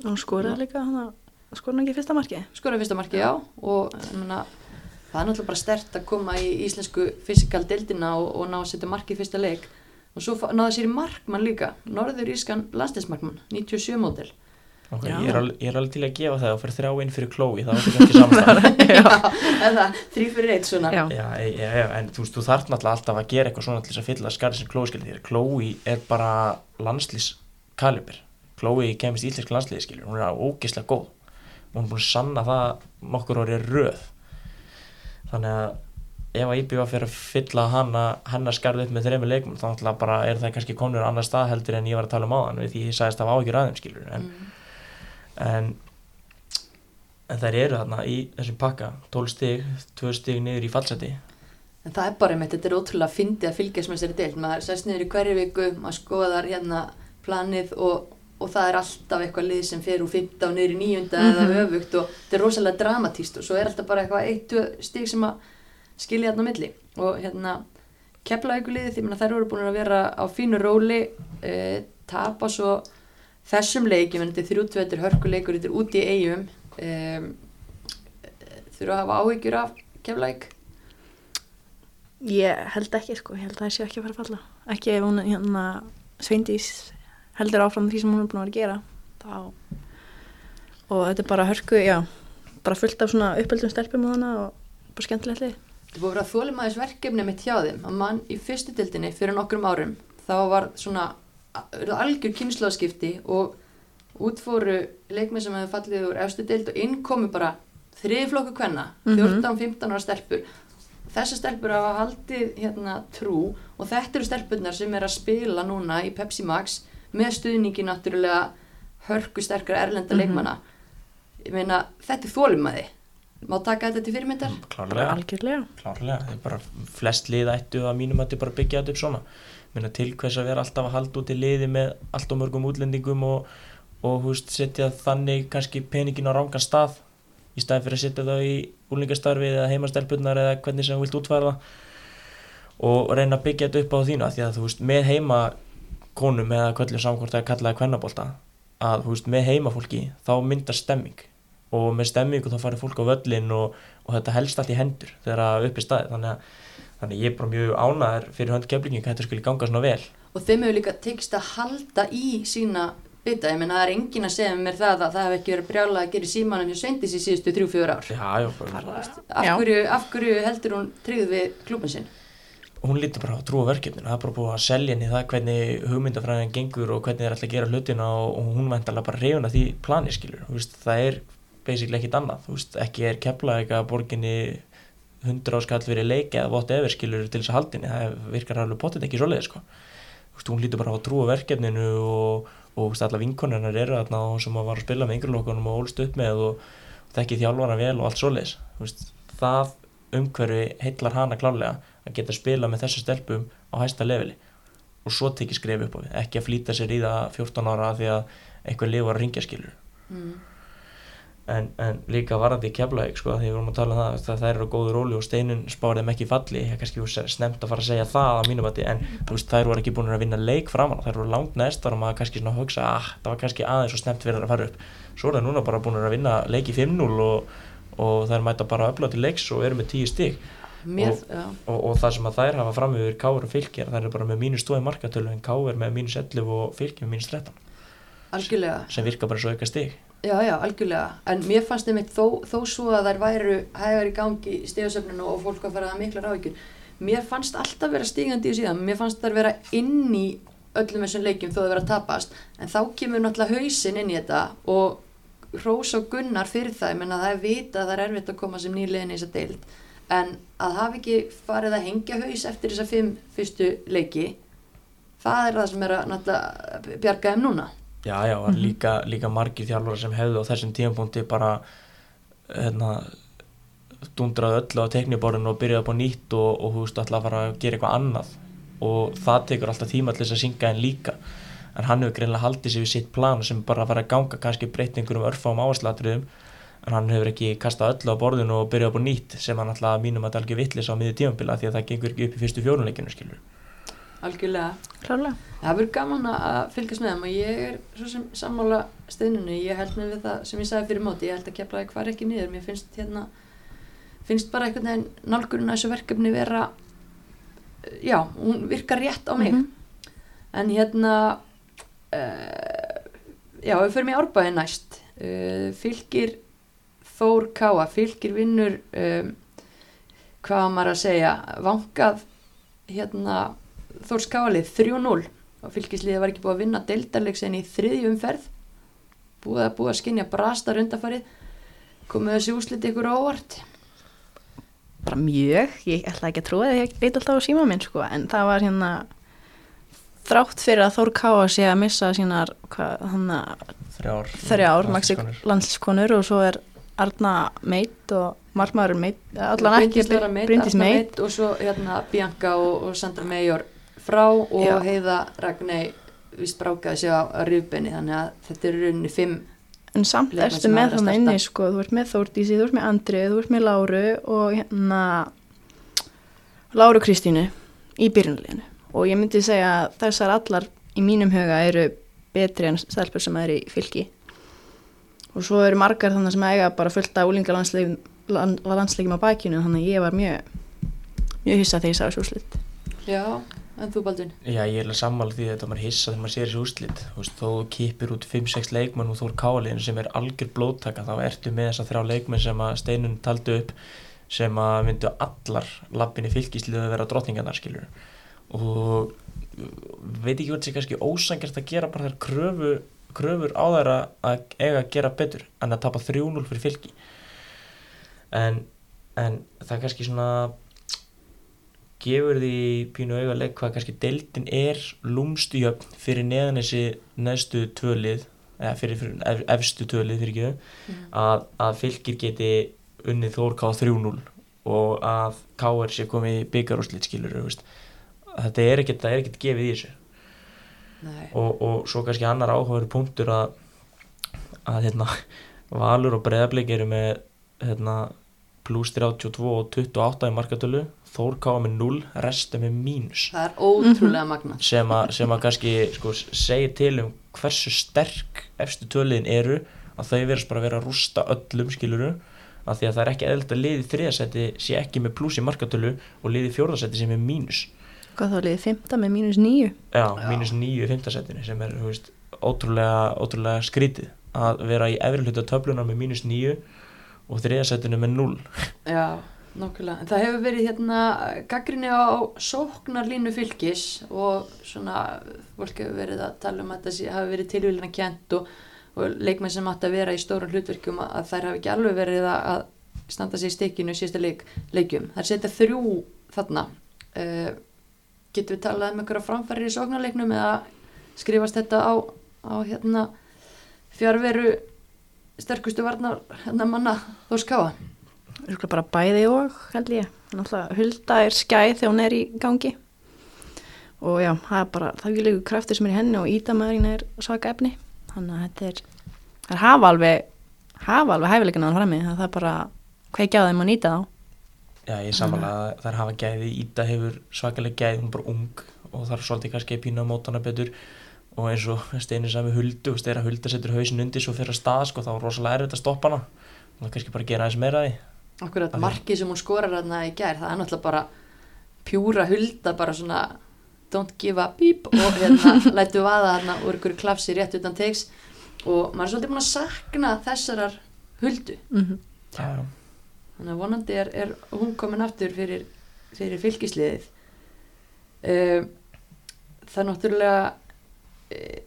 Og skoraði líka, hann skoraði ekki fyrsta marki. skoraði fyrsta marki á og ég meina, það er náttúrulega bara stert að koma í íslensku fysikal deildina og, og ná að setja marki í fyrsta leik. Og svo náði sér í markmann líka norður ískan landsliðsmarkmann 97 mótil okay, ég, er alveg, ég er alveg til að gefa það og fyrir þrjá inn fyrir Chloe það var þetta ekki eða þrý fyrir eitt svona. Já. Já, já, já, en þú veist, þú þarf náttúrulega alltaf að gera eitthvað svona til þess að fylla skarið sem Chloe skilur þér. Chloe er bara landslýskalibur. Chloe kemist í íslensk landslýði skilur, hún er ógeðslega góð. Hún er búin að sanna það nokkur orðið röð. Þannig að ef að IBV fyrir að fylla hana, hennar skarið upp með þrejum leikum, þá er það kannski konur annar stað heldur en ég var að tala um áðan En, Mm. en þær eru þarna í þessum pakka 12 stig, 2 stig niður í fallseti En það er bara með þetta er ótrúlega fyndið að fylgjast með þessari deild. Maður sest niður í hverju viku, maður skoðar hérna planið og, og það er alltaf eitthvað lið sem fer úr 15 niður í 9. eða öfugt og þetta er rosalega dramatíst og svo er alltaf bara eitthvað eitt, stig sem að skilja hérna á milli. Og hérna keflavíkuliðið, því að þær eru búin að vera á fínu róli, e, tapa svo þessum leikjum, en þetta er þrjútvetur hörkuleikur, þetta er úti í eigum. E, þurfa að hafa áhyggjur af keflavík. Ég held ekki, sko, ég held að það sé ekki að fara að falla. Ekki ef hún, hérna, Sveindís heldur áfram því sem hún er búin að vera að gera. Þá, og þetta er bara hörku, já, bara fullt af svona uppeldum stelpum og hana og bara skemmtilegt lið. Það búið að vera þólimaðis verkefni mitt hjá þeim að mann í fyrstu dildinni fyrir nokkrum árum þá var svona algjör kynnslóðskipti og útfóru leikmið sem hefði fallið úr efstu dild og inn komu bara þriðflokku kvenna, Mhm. 14-15 ára stelpur. Þessar stelpur hafa haldið hérna trú og þetta eru stelpurnar sem er að spila núna í Pepsi Max með stuðningi náttúrulega hörku sterkara erlenda Mhm. leikmanna. Ég meina þetta er þólimaði má taka þetta til fyrirmyndar? Klárlega, algjörlega. klárlega. Er bara flest lið ættu að mínum að þetta bara byggja þetta upp svona Minna til hvers að vera alltaf að halda út í liði með allt og mörgum útlendingum og, og húst, setja þannig kannski peningin á rángan stað í staði fyrir að setja það í úlingastarfið eða heimastelpunnar eða hvernig sem þú vilt útfæra það og reyna að byggja þetta upp á þínu. Af því að þú veist, með heima konum eða kvöllum samkvæmt að kallaði kvennabólta að þú veist, með heimafólki þá myndar stemming og með stemmingu þá farir fólk á völlin og, og þetta helst allt í hendur þegar að upp í staði þannig að, þannig ég er bara mjög ánæður fyrir hönd keflingin hvað þetta skulle ganga svona vel. Og þeim hefur líka tekist að halda í sína bytta, ég menna það er engin að segja mér það að það hef ekki verið brjála að gera símanum hjá Svendis í síðustu 3-4 ár. Já, af hverju, af hverju heldur hún tryggð við klúbin sinn? hún lítur bara á trú á verkefninu. Það er bara búið að selja henni það hvernig hugmyndafræðin gengur og hvernig þeir ætla að gera hlutina og, hún væntalega bara reyna því plani skilur, það er basically ekkit annað, ekki er eitthvað borginni 100 áskall fyrir leik eða vott efer skilur til þess að haldinni, það virkar alveg potið ekki svoleiði sko, þú veist, hún lítur bara á trú á verkefninu og, og þú veist, alla vinkonarnar eru þarna og sem að var að spila með yngrelokkunum og ólst upp með og, og þekki þjálfana vel og allt svoleiðis, þú veist, það umhverfi heillar hana klálega að geta spila með þessu stelpum á hæsta leveli. Og svo tekið skref upp á við. Ekki að flýta sér í það 14 ára af því að einhver lið var að ringja skilur Mm. En, en líka varandi í keflaug sko, því við vorum að tala um það það þær eru á góðu róli og steinun spárið þeim ekki falli. Ég kannski voru snemt að fara að segja það á mínum að en þú veist, þær voru ekki búin að vinna leik framan þær voru langt næst og maður kannski svona að hugsa ah, það var kannski aðeins og snemt þær að fara upp. Svo er það núna bara búin að vinna leik í 5-0 og, og þær mæta bara öfla til leiks og eru með 10 stík Mér, Og- og, og það sem að þær hafa fram yfir Káur og fylgir, þær eru bara með mínus 2 markatölu en Káur með mínus 11 og fylgir með mínus 13 algjörlega. Sem virka bara svo auka stig Já, já, algjörlega, en mér fannst þeim eitt þó, þó svo að þær væru hægar í gangi í stegasöfninu og fólk að fara að mikla ráðvíkjur mér fannst alltaf vera stígandi í síðan. Mér fannst þær vera inn í öllum þessum leikjum þó það vera að tapast. En þá kemur náttúrulega hausinn inn í þetta og Rós og Gunnar fyrir það, ég menna það er vita að það er erfitt að koma sem nýliðin í þessa deild. En að hafa ekki farið að hengja haus eftir þessa fimm fyrstu leiki það er það sem er að bjarga þeim núna Já, já, var líka, líka margir þjálfara sem hefðu á þessum tímapunkti bara hérna dundraði öllu á tekniborðinu og byrjaði upp á nýtt og, og veist, ætla að fara að gera eitthvað annað. Og það tekur alltaf tíma til þess að syngja en líka. En hann hefur greinlega haldið sér við sitt plan sem bara að fara að ganga kannski breytt einhverjum örfáum áherslatriðum en hann hefur ekki kastað öllu á borðinu og byrjað upp á nýtt sem hann alltaf mínum að dalgi vittlis á miðju tímabila því að það gengur ekki upp í fyrstu fjórunleikinu skilur algjörlega. Klárlega. Það verður gaman að fylgjast með þeim og ég er svo sem sammála steinunni, ég held með það sem ég sagði fyrir móti, ég held að kepla hvar ekki niður, mér finnst hérna, finnst bara einhvern veginn nálgurinn að þessu verkefni vera, já, hún virkar rétt á mig, Mhm. en hérna, uh, já, við förum í árbæði næst, uh, fylgir Þór Káa, fylgir vinnur, um, hvað maður að segja, vangað hérna Þórs Káalið 3-0 og fylgisliðið var ekki búið að vinna deildarleiksin í þriðju umferð. Búið að búið að skinja brastar undarfarið komið þessi úslit ykkur á óvart? Bara mjög, ég ætla ekki að trúa því ég veit alltaf á síma minn sko, en það var hérna þrátt fyrir að Þór Káa sé að missa sínar hvað, hann þrjár, þrjár Maxi landsliðskonur. landsliskonur og svo er Arna Meit og margmaður Meit, allan ekki Bryndis Arna Meit. Og svo hérna Bianca og, og Sandra Major frá og Já. Heiða Ragnei vist brákaði sig á, rifbenni þannig að þetta eru rauninni fimm en samt erstu með þannig inni sko, þú ert með Þórdísi, þú ert með Andri þú ert með Láru og hérna Láru Kristínu í byrjunleginu og ég myndi segja að þessar allar í mínum huga eru betri en stelpur sem er í fylki. Og svo eru margar þannig sem eiga bara fullt af úlingalandsleikjum á bakinu þannig að ég var mjög mjög hissa þegar ég sá þessu úrslit. Já, en þú Baldvin? Já, ég er alveg sammála því að maður hissa þegar maður sér þessu úrslit. Þú veist, þó kipir út 5-6 leikmenn og þú er káliðin sem er algjör blóttaka þá ertu með þessa þrjá leikmenn sem að steinun taldi upp sem að myndu allar lappinni fylgisliðu að vera drottningarnar skilur og veit ekki hvað þetta sé kannski ósangjart að gera bara þær kröfu, kröfur á þær að eiga að gera betur en að tapa 3-0 fyrir fylgi en, en það er kannski svona gefur því pínu auðarleik hvað kannski deildin er lúmstu jöfn fyrir neðan þessi neðstu tvölið eða fyrir, fyrir ef, efstu tvölið fyrir ekki að, að fylgir geti unnið Þór K 3-0 og að KR sé komið í byggarúslit skilur þetta er ekkert, er gefið í þessu. Og, og svo kannski annar áhugaveru punktur að, að hérna, Valur og Breðablik eru með hérna, pluss 32 og 28 í markatölu Þór káa með 0, restum með mínus. Það er ótrúlega magnað. Sem að, sem að kannski sko, segir til um hversu sterk efstu töliðin eru að þau verðast bara að vera að rústa öllum skiluru af því að það er ekki eðlt að liði þriðasæti sé ekki með pluss í markatölu og liði fjórðasæti sem er mínus. Hvað þá liðið fymta með mínus níu? já, mínus nýju í fymtasætinu sem er veist, ótrúlega, ótrúlega skrítið að vera í efri hluta töflunar með mínus nýju og þriðasætinu með 0 Já, nokkulega. En það hefur verið hérna gaggrinni á sóknarlínu fylgis og svona fólk hefur verið að tala um að sé- hafi verið tilvílina kjent og, og leikmenn sem átt að vera í stórum hlutverkum að þær hafi ekki alveg verið að, standa sig í stikkinu í síðasta leik, leikjum. Það er setja þrjú þarna. Uh, getum við talað um einhverja framfærir í sóknarleiknum eða skrifast þetta á, á hérna fjárveru sterkustu varnar hérna manna Þórskáa? Örugglega bara bæði og held ég. Náttúrulega Hulda er skæð þegar hún er í gangi. Og já, það er bara það líka kraftur sem er í henni og ídamaðurinn er svaka efni þannig að þetta er það er hafa alveg hafa alveg hæfileikana hann frammi það er bara kveikja á þeim að nýta þá. Já, ég samanlega að þær hafa gæði Ída hefur svakalega gæði, hún er bara ung og þarf svolítið kannski að pína á mótana betur. Og eins og steinir sami huldu og steira hulda setur hausin undir svo fyrir að stað sko, þá er rosalega erfitt að stoppa hana. Og kannski bara gera aðeins meira því Akkurat markið sem hún skorar þarna í gær, það er náttúrulega bara pjúra hulda, bara svona don't give a beep og hérna lætu vaða þarna úr ykkur klafsi rétt utan teiks og maður er svolítið búin að sakna þessarar huldu mm -hmm. Já. þannig að vonandi er, er hún komin aftur fyrir, fyrir fylgisliðið uh, það er náttúrulega uh,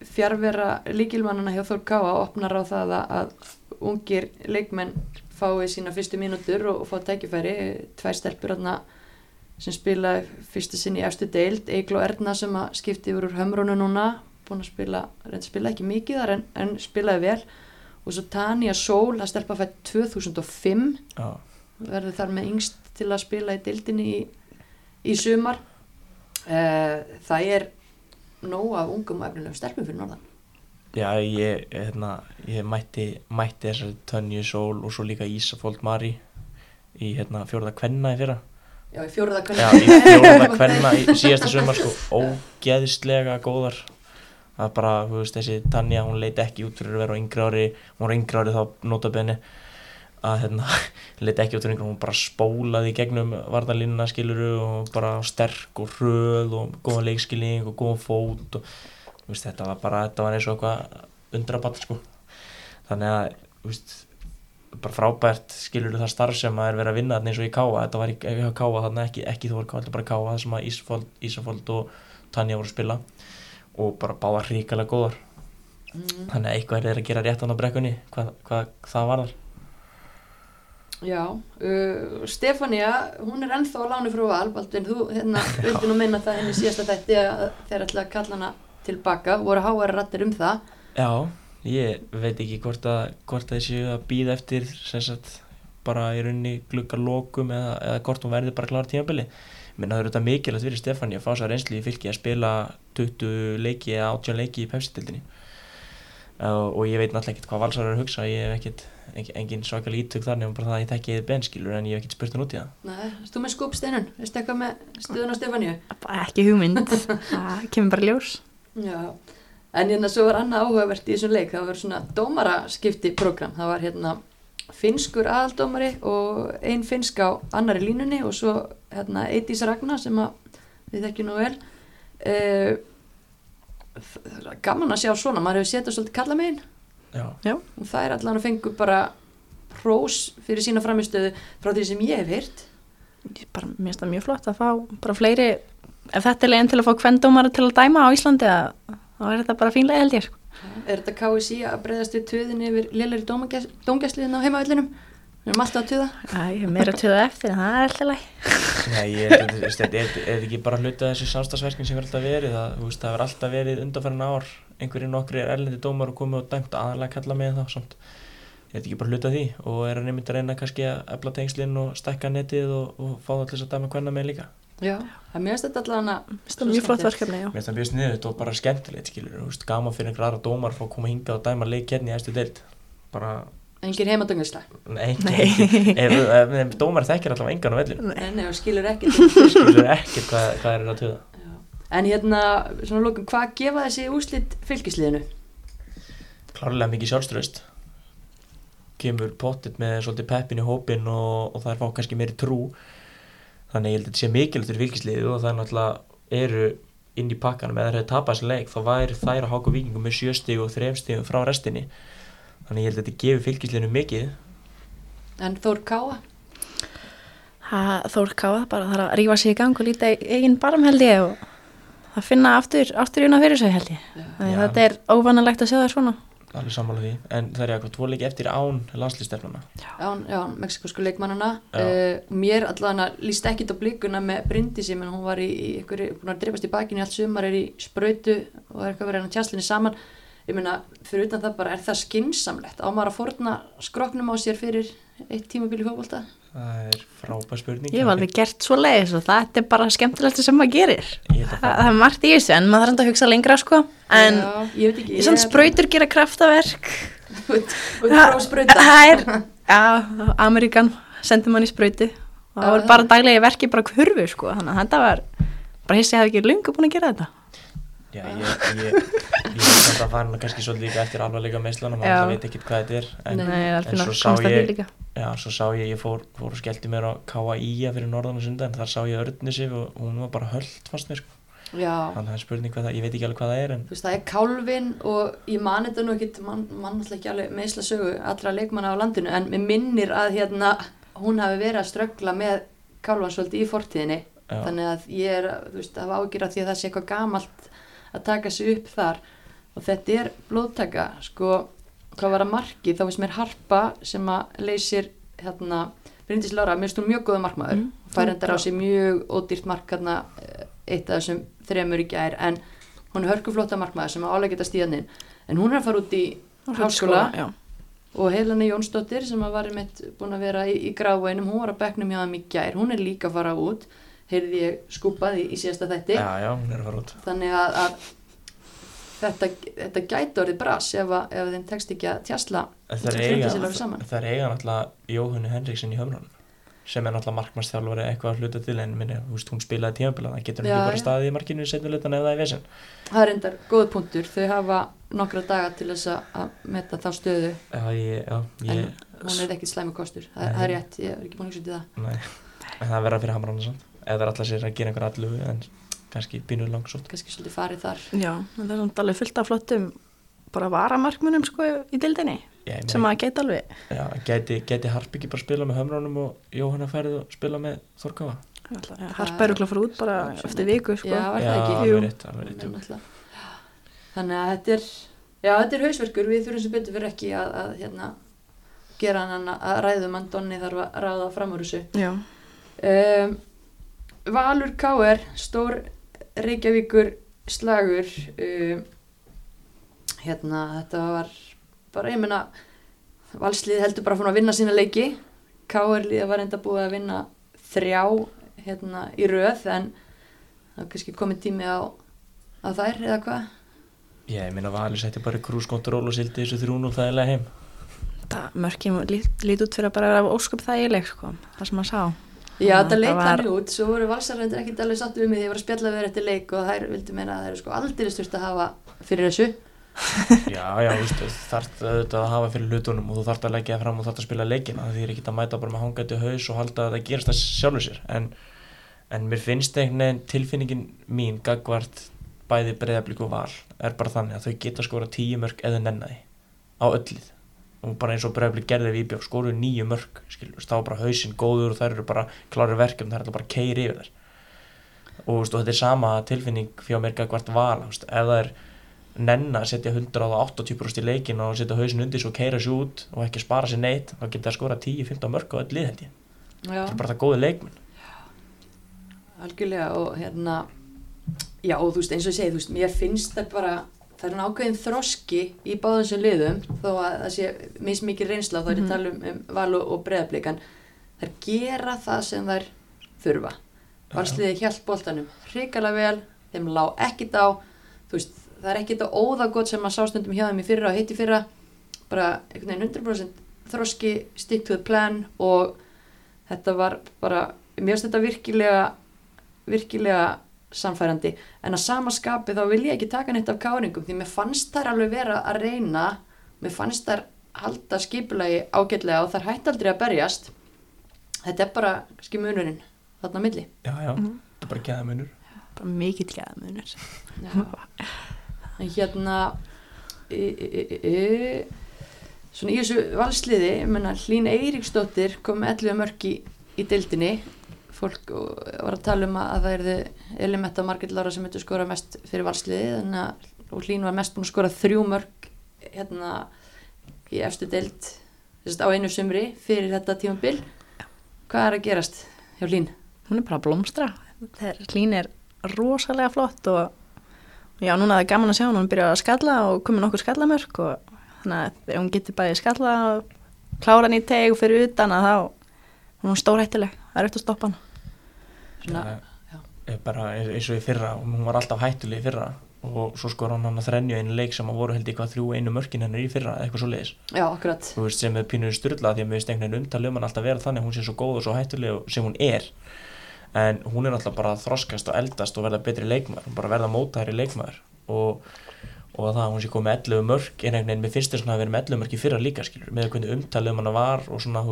fjárvera líkilmannana hjá Þór Káa opnar á það að, að ungir leikmenn fái sína fyrstu mínútur og, og fá tækifæri. Tvær stelpur þarna sem spila fyrstu sinni í efstu deild. Egil og Erna sem að skipti yfir úr hömrunu núna búin að spila, reynd spila ekki mikið þar en, en spilaði vel. Og svo Tanja Sól að stelpa fætt 2005 Já. verður þar með yngst til að spila í dildinni í, í sumar. Uh, það er nóg af ungum efnilegum stelpum fyrir norðan Já, ég, hérna, ég mætti, mætti þessari Tönju Sól og svo líka Ísafold Mari í hérna, fjórða kvenna í fyrra. Já, í fjóruða Já, í fjórða kvenna í síðasta sumar sko, ógeðislega góðar. Það er bara, þú veist, þessi Tanja hún leit ekki út fyrir að vera á yngri ári hún var yngri ári þá nota benni að hérna, leit ekki út fyrir yngri hún bara spólaði gegnum varnalínuna skiluru og bara sterk og hröð og góða leikskilning og góða fót og veist, þetta var bara, þetta var eins og eitthvað undrabatt sko. Þannig að, veist bara frábært skilur það starf sem að er verið að vinna eins og í Káa, þetta var í í Káa þarna ekki, ekki þú voru Káa, þetta var bara Káa það sem að Ísafold, Ísafold og Tanja voru að spila. Og bara báða hrikalega góðar. Mm, þannig að eitthvað er að gera rétt á brekkunni hvað, hvað það var þar já, uh, Stefania hún er ennþá á láni frá val. Baldvin, þú hérna, vildi nú meina það henni síðasta þætti að þeir ætla að kalla hana tilbaka, voru háar rattir um það. Já, ég veit ekki hvort að hvort að þessi að býða eftir sem sagt bara í rauninni glugga lokum eða, eða hvort hún verði bara klára tímabili. Minna það eru þetta mikilvægt fyrir Stefáni að fá sér reynsli í fylki að spila 20 leiki eða 18 leiki í pepsitildinni uh, og ég veit náttúrulega ekkert hvað valsar er að hugsa ég hef ekkert, engin, svakal ítök þar nefnum bara það að ég þekki eða benskilur en ég hef ekkert spurt hann út í það. Nei, erst þú með skúpsteinun, veistu eitthvað með stuðun á Stefaniu Bara ekki hugmynd. Það kemur bara ljós Já, en hérna svo var annað áhugavert í þessum leik, það var svona dómaraskipti program, það var hérna finskur aðaldómari og ein finsk á annari línunni og svo hérna Eidís Ragnar sem að við þekkjum nú vel. Uh, gaman að sjá svona, maður hefur setjað svolítið kalla megin Já, og það er allan að fengu bara hrós fyrir sína framistöðu frá því sem ég hef Ég bara, mér finnst það mjög flott að fá bara fleiri, ef þetta er leginn til að fá kvendómara til að dæma á Íslandi að, þá er þetta bara fínlega held ég sko. Er þetta KSI að breyðast við töðinni yfir lélæri dómgæsliðin á heimavellinum? Við erum alltaf að töða. Æ, ég er meira til það eftir en það er alltaf læg Nei, ég að veist, þetta er, er ekki bara hluta þessi samstagsverkin sem verður alltaf verið það, veist, það verður alltaf verið undanfærin ár einhverjir nokkri er erlendi dómar og komið og dæmt aðalega kalla með þá samt ég veit ekki bara hluta því og er að nefnda að reyna kannski að efla tengslinn og stækka netið og, og fá það til þess að dæma hvernig með líka. Já, það er að... Það er mjög flott verkefni, já. Mér finnst það mjög sniðut og bara skemmtilegt skilur, þú veist, gaman fyrir einhver aðra dómar að fá að koma hingað og dæma leik hérna í æstu deild. Bara Engin heimadöngisla. Nei, Nei. ef dómar þekkir allavega engan á vellinu En ef skilur til skilur ekkert hvað, hvað er að töða En hérna, svona lókum, hvað gefa þessi úslit fylgisliðinu? klárlega mikið sjálfströst kemur pottit með svolítið peppin í hópin og, og það er fá kannski meiri trú þannig ég held að þetta sé mikilvægt fyrir fylgisliðu og það er náttúrulega eru inn í pakkanum eða það hefur tapað þessi leik þá væri þær að háka vikingum með sjö stíg og þrejum stígum frá restinni þannig ég held að þetta gefi fylgisliðinu mikið En Þór Káa? Ha, Þór Káða bara þarf að rífa sig í gang og líta í eigin barm held ég og það finna aftur, aftur júna fyrir sig held ég. Þetta er óvanalegt að sjá það svona. Alveg sammála því en það er eitthvað tvo leiki eftir án landslýstefnuna Já, já, mexikosku leikmannana. Uh, mér allavega líst ekkit á blikuna með Bryndisi, menn hún var í, í einhverju, búin að dreifast í bakinu allt sumar, er í sprautu og er eitthvað verið hann tjastlinni saman. Ég meina, fyrir utan það bara, er það skinsamlegt? Á maður að forna skroknum á sér fyrir eitt tímabili fókbólta? það er frábær spurning Ég hef alveg gert svo leiðis og þetta er bara skemmtilegt sem maður gerir. Ég Það, það er margt í þessu en maður þarf enda að hugsa lengra sko. En já, ég veit ekki. ég svona sprautur gera kraftaverk. Og frá sprauta. Það er, já, Amerikan sendir mann í sprautu og það voru bara daglegi verki bara hverfu sko. Þannig að þetta var, bara hissi að hafa ekki lungu búin að gera þetta. Já, ég, ég, ég held að það var nú kannski svolítið líka eftir alvarleika meðslunum, maður veit ekkert hvað þetta er en, Nei, það er en svo að sá að ég, líka. já, svo sá ég, ég fór, fór og skellti mér á KAI-a fyrir norðan og sundan, þar sá ég Örnisif og hún var bara höllt fast mér, sko. Já, þannig að það er spurning hvað það, ég veit ekki alveg hvað það er en þú veist, það er kálfin og ég man þetta nú ekki, mann man alltaf ekki alveg meðsla sögu allra leikmanna á landinu en mér minnir að hérna hún hafi verið að ströggla með kálfan svolítið í fortíðinni Já. þannig að ég er, þú veist, að hafa ágjur af því að það sé eitthvað gamalt að taka sig upp þar og þetta er blóðtaka, sko hvað var að marki, þá veist mér Harpa sem að leysir hérna Bryndis Lára, mér finnst hún mjög góða markmaður Mm. fær endar á sig mjög ódýrt mark hérna, eh, eitt af þessum þremur í gær en hún er hörkuflóta markmaður sem að álega geta stíðaninn en hún er að fara út í háskóla Já. og Helena Jónsdóttir sem að var einmitt búin að vera í, í gráinum, hún var að bekknum hjá þeim í gær, hún er líka að fara út heyrði ég skúpað í, í síðasta þætti. Já, já, þannig að, að þetta, þetta gæti orðið bras ef, að, ef þeim tekst ekki að tjastla En það er eiga, náttúrulega Jóhannu Henriksen í höfnunum sem er náttúrulega markmannstjálfari eitthvað að hluta til en minni, veist, hún spilaði tímabila það getur hún ekki bara staðið í markinu í setjuleitan það er vesen. Það er endar góð punktur, þau hafa nokkra daga til þess að- metta þá stöðu. Já, ég, já, en ég, hún er ekkit slæmi kostur. Það, það er rétt, ég er ekki búin að hugsa út í það. En það verða fyrir hamrana samt eða er alltaf sér að gera einhver allu en kannski pínuð langsótt kannski svolítið farið þar Já, en það er samt alveg fullt af flottum bara varamarkmunum sko í dildinni Já, ég sem að geta alveg já, geti, geti Harp ekki bara spila með höfrunum og Jóhanna færið og spila með Þorkáfa harpa eru að fara út bara eftir viku sko. Já, ekki? alveg. Náttúrulega. þannig að þetta er já, þetta er hausverkur, við þurfum sem betur fyrir ekki að, að hérna, gera hann að ræðum hann Donni þarf að ráða fram úr þessu Já, um, Valur K.R. stór Reykjavíkur slagur um, hérna þetta var bara, ég meina valslið heldur bara að vinna sína leiki K.R. liða var enda búið að vinna þrjá hérna í röð en það er kannski komið tími á, á þær eða hvað Já, ég minna Valur setti bara krúskontról og sildi þessu þrún og þægilega heim það mörkin lít, lít út fyrir að bara vera ósköp þægileg sko, það sem maður sá Já, þetta leit það var- þannig út, svo voru valsarændir ekkert alveg sattu um mig því ég var að spjalla við þér eftir leik og þær vildu meina að þær eru sko aldrei styrst að hafa fyrir þessu. Já, já, þú þarft auðvitað að hafa fyrir hlutunum og þú þarft að leggja það fram og þarft að spila leikina því er ekki að mæta bara með hangandi haus og halda að það gerist það sjálfur sér. En, en mér finnst einhvern veginn tilfinningin mín gagvart bæði breyðablík og val er bara þannig að þau geta skora tíu mörg eða nennaði á öllið og bara eins og breyðablík gerði við íbjörg skoruðu nýju mörg, skilur, þá var bara hausinn góður og þær eru bara klári verkefn, þær er bara keiri yfir þær. Og, veist, og þetta er sama tilfinning fjá mér gagvart val, veist, ef það er nenn að setja 180% í leikin og setja hausin undir svo keira sér út og ekki spara sér neitt þá geta það skora 10-15 mörg á öll lið held ég. Það er bara það góði leikmenn. Algjörlega og hérna já og þú veist eins og ég segi, þú veist, mér finnst það bara það er svona ákveðin þroski í báðum sem liðum þó að það sé mismikið reynsla þá er ég Mhm. að tala um, val og, en þær gera það sem þær þurfa. Valsliði hjælt boltanum hrikalega vel, þeim lá ekkit á. Þú veist, það er ekkit á óða gott sem að sástundum hjá þeim í fyrra og hitt í fyrra. Bara einhvern veginn 100% þroski, stick to the plan og þetta var bara, mér finnst þetta virkilega, virkilega samfærandi en að sama skapi þá vil ég ekki taka neitt af káringum því mér fannst þær alveg vera að reyna, mér fannst þær halda skipulagi ágætlega og þær hætti aldrei að berjast. Þetta er bara kannski munurinn þarna milli. Já, já, þetta er bara geða munur bara mikill gæða munur en hérna e, e, e, e, svona í þessu valsliði ég menna Hlín Eiríksdóttir kom með 11 mörg í, í deildinni fólk var að tala um að það erði Elimetta og Margit Lára sem myndi skora mest fyrir valsliði og Hlín var mest búin að skora þrjú mörg hérna í efstu að á einu sumri fyrir þetta tímabil. Hvað er að gerast hjá Hlín? hún er bara að blómstra. Hlín er rosalega flott og, já, núna er það gaman að sjá hún byrjar að skalla og komið nokkur skallamörk og þannig að hún getur bæði skalla og klára í teg fyrir utan að þá hún er stórhættileg, það er eftir að stoppa hann Svona, er bara eins og í fyrra og hún var alltaf hættuleg í fyrra. Og svo skor hann hann að þrenju einu leik sem að voru held í hvað þrjú einu mörkin hennar í fyrra eitthvað svo leiðis já, akkurat. Þú veist sem er pínur styrla því að mér stengna henni umtali um hann alltaf vera þannig að hún sé svo góð og svo hættuleg sem hún er. En hún er alltaf bara að þroskast og eldast og verða betri leikmaður, hún bara verða mótaðari leikmaður. Og, og það að hún sé komið með 11 mörk er einhvern veginn, mér finnst þess að verið með 11 mörk í fyrra líka skilur, með hvernig umtali um hann var og svona,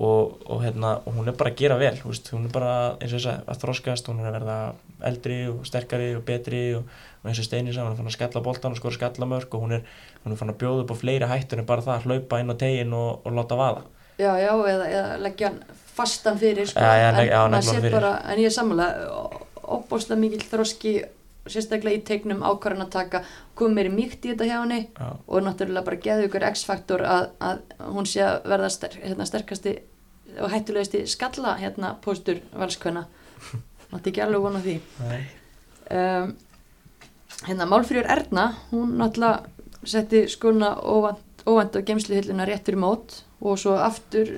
og, og, hérna, og hún er bara að gera vel veist, hún er bara eins og þess að, að þroskast hún er að verða eldri og sterkari og betri og, og eins og Steini sá hún er fann að skalla boltan og skora skallamörk og hún er, hún er fann að bjóða upp á fleiri hættur en bara það að hlaupa inn á tegin og, og láta vaða Já, já, eða, eða leggja hann fastan fyrir sko, Já, já, en, já, sér fyrir. bara, en ég er sammála óbúslega mikill þroski sérstaklega í tegnum ákvarðan að taka komið meiri mýkt í þetta hjá henni og náttúrulega bara geðu ykkur x-faktor að, að hún sé að verða ster, hérna, sterkasti og hættulegasti skalla hérna póstur valskvæna náttúrulega ekki alveg vona því Nei. um, hérna Málfríður Erna hún náttúrulega setti skona óvænt, óvænt á geimsluhilluna rétt fyrir mót og svo aftur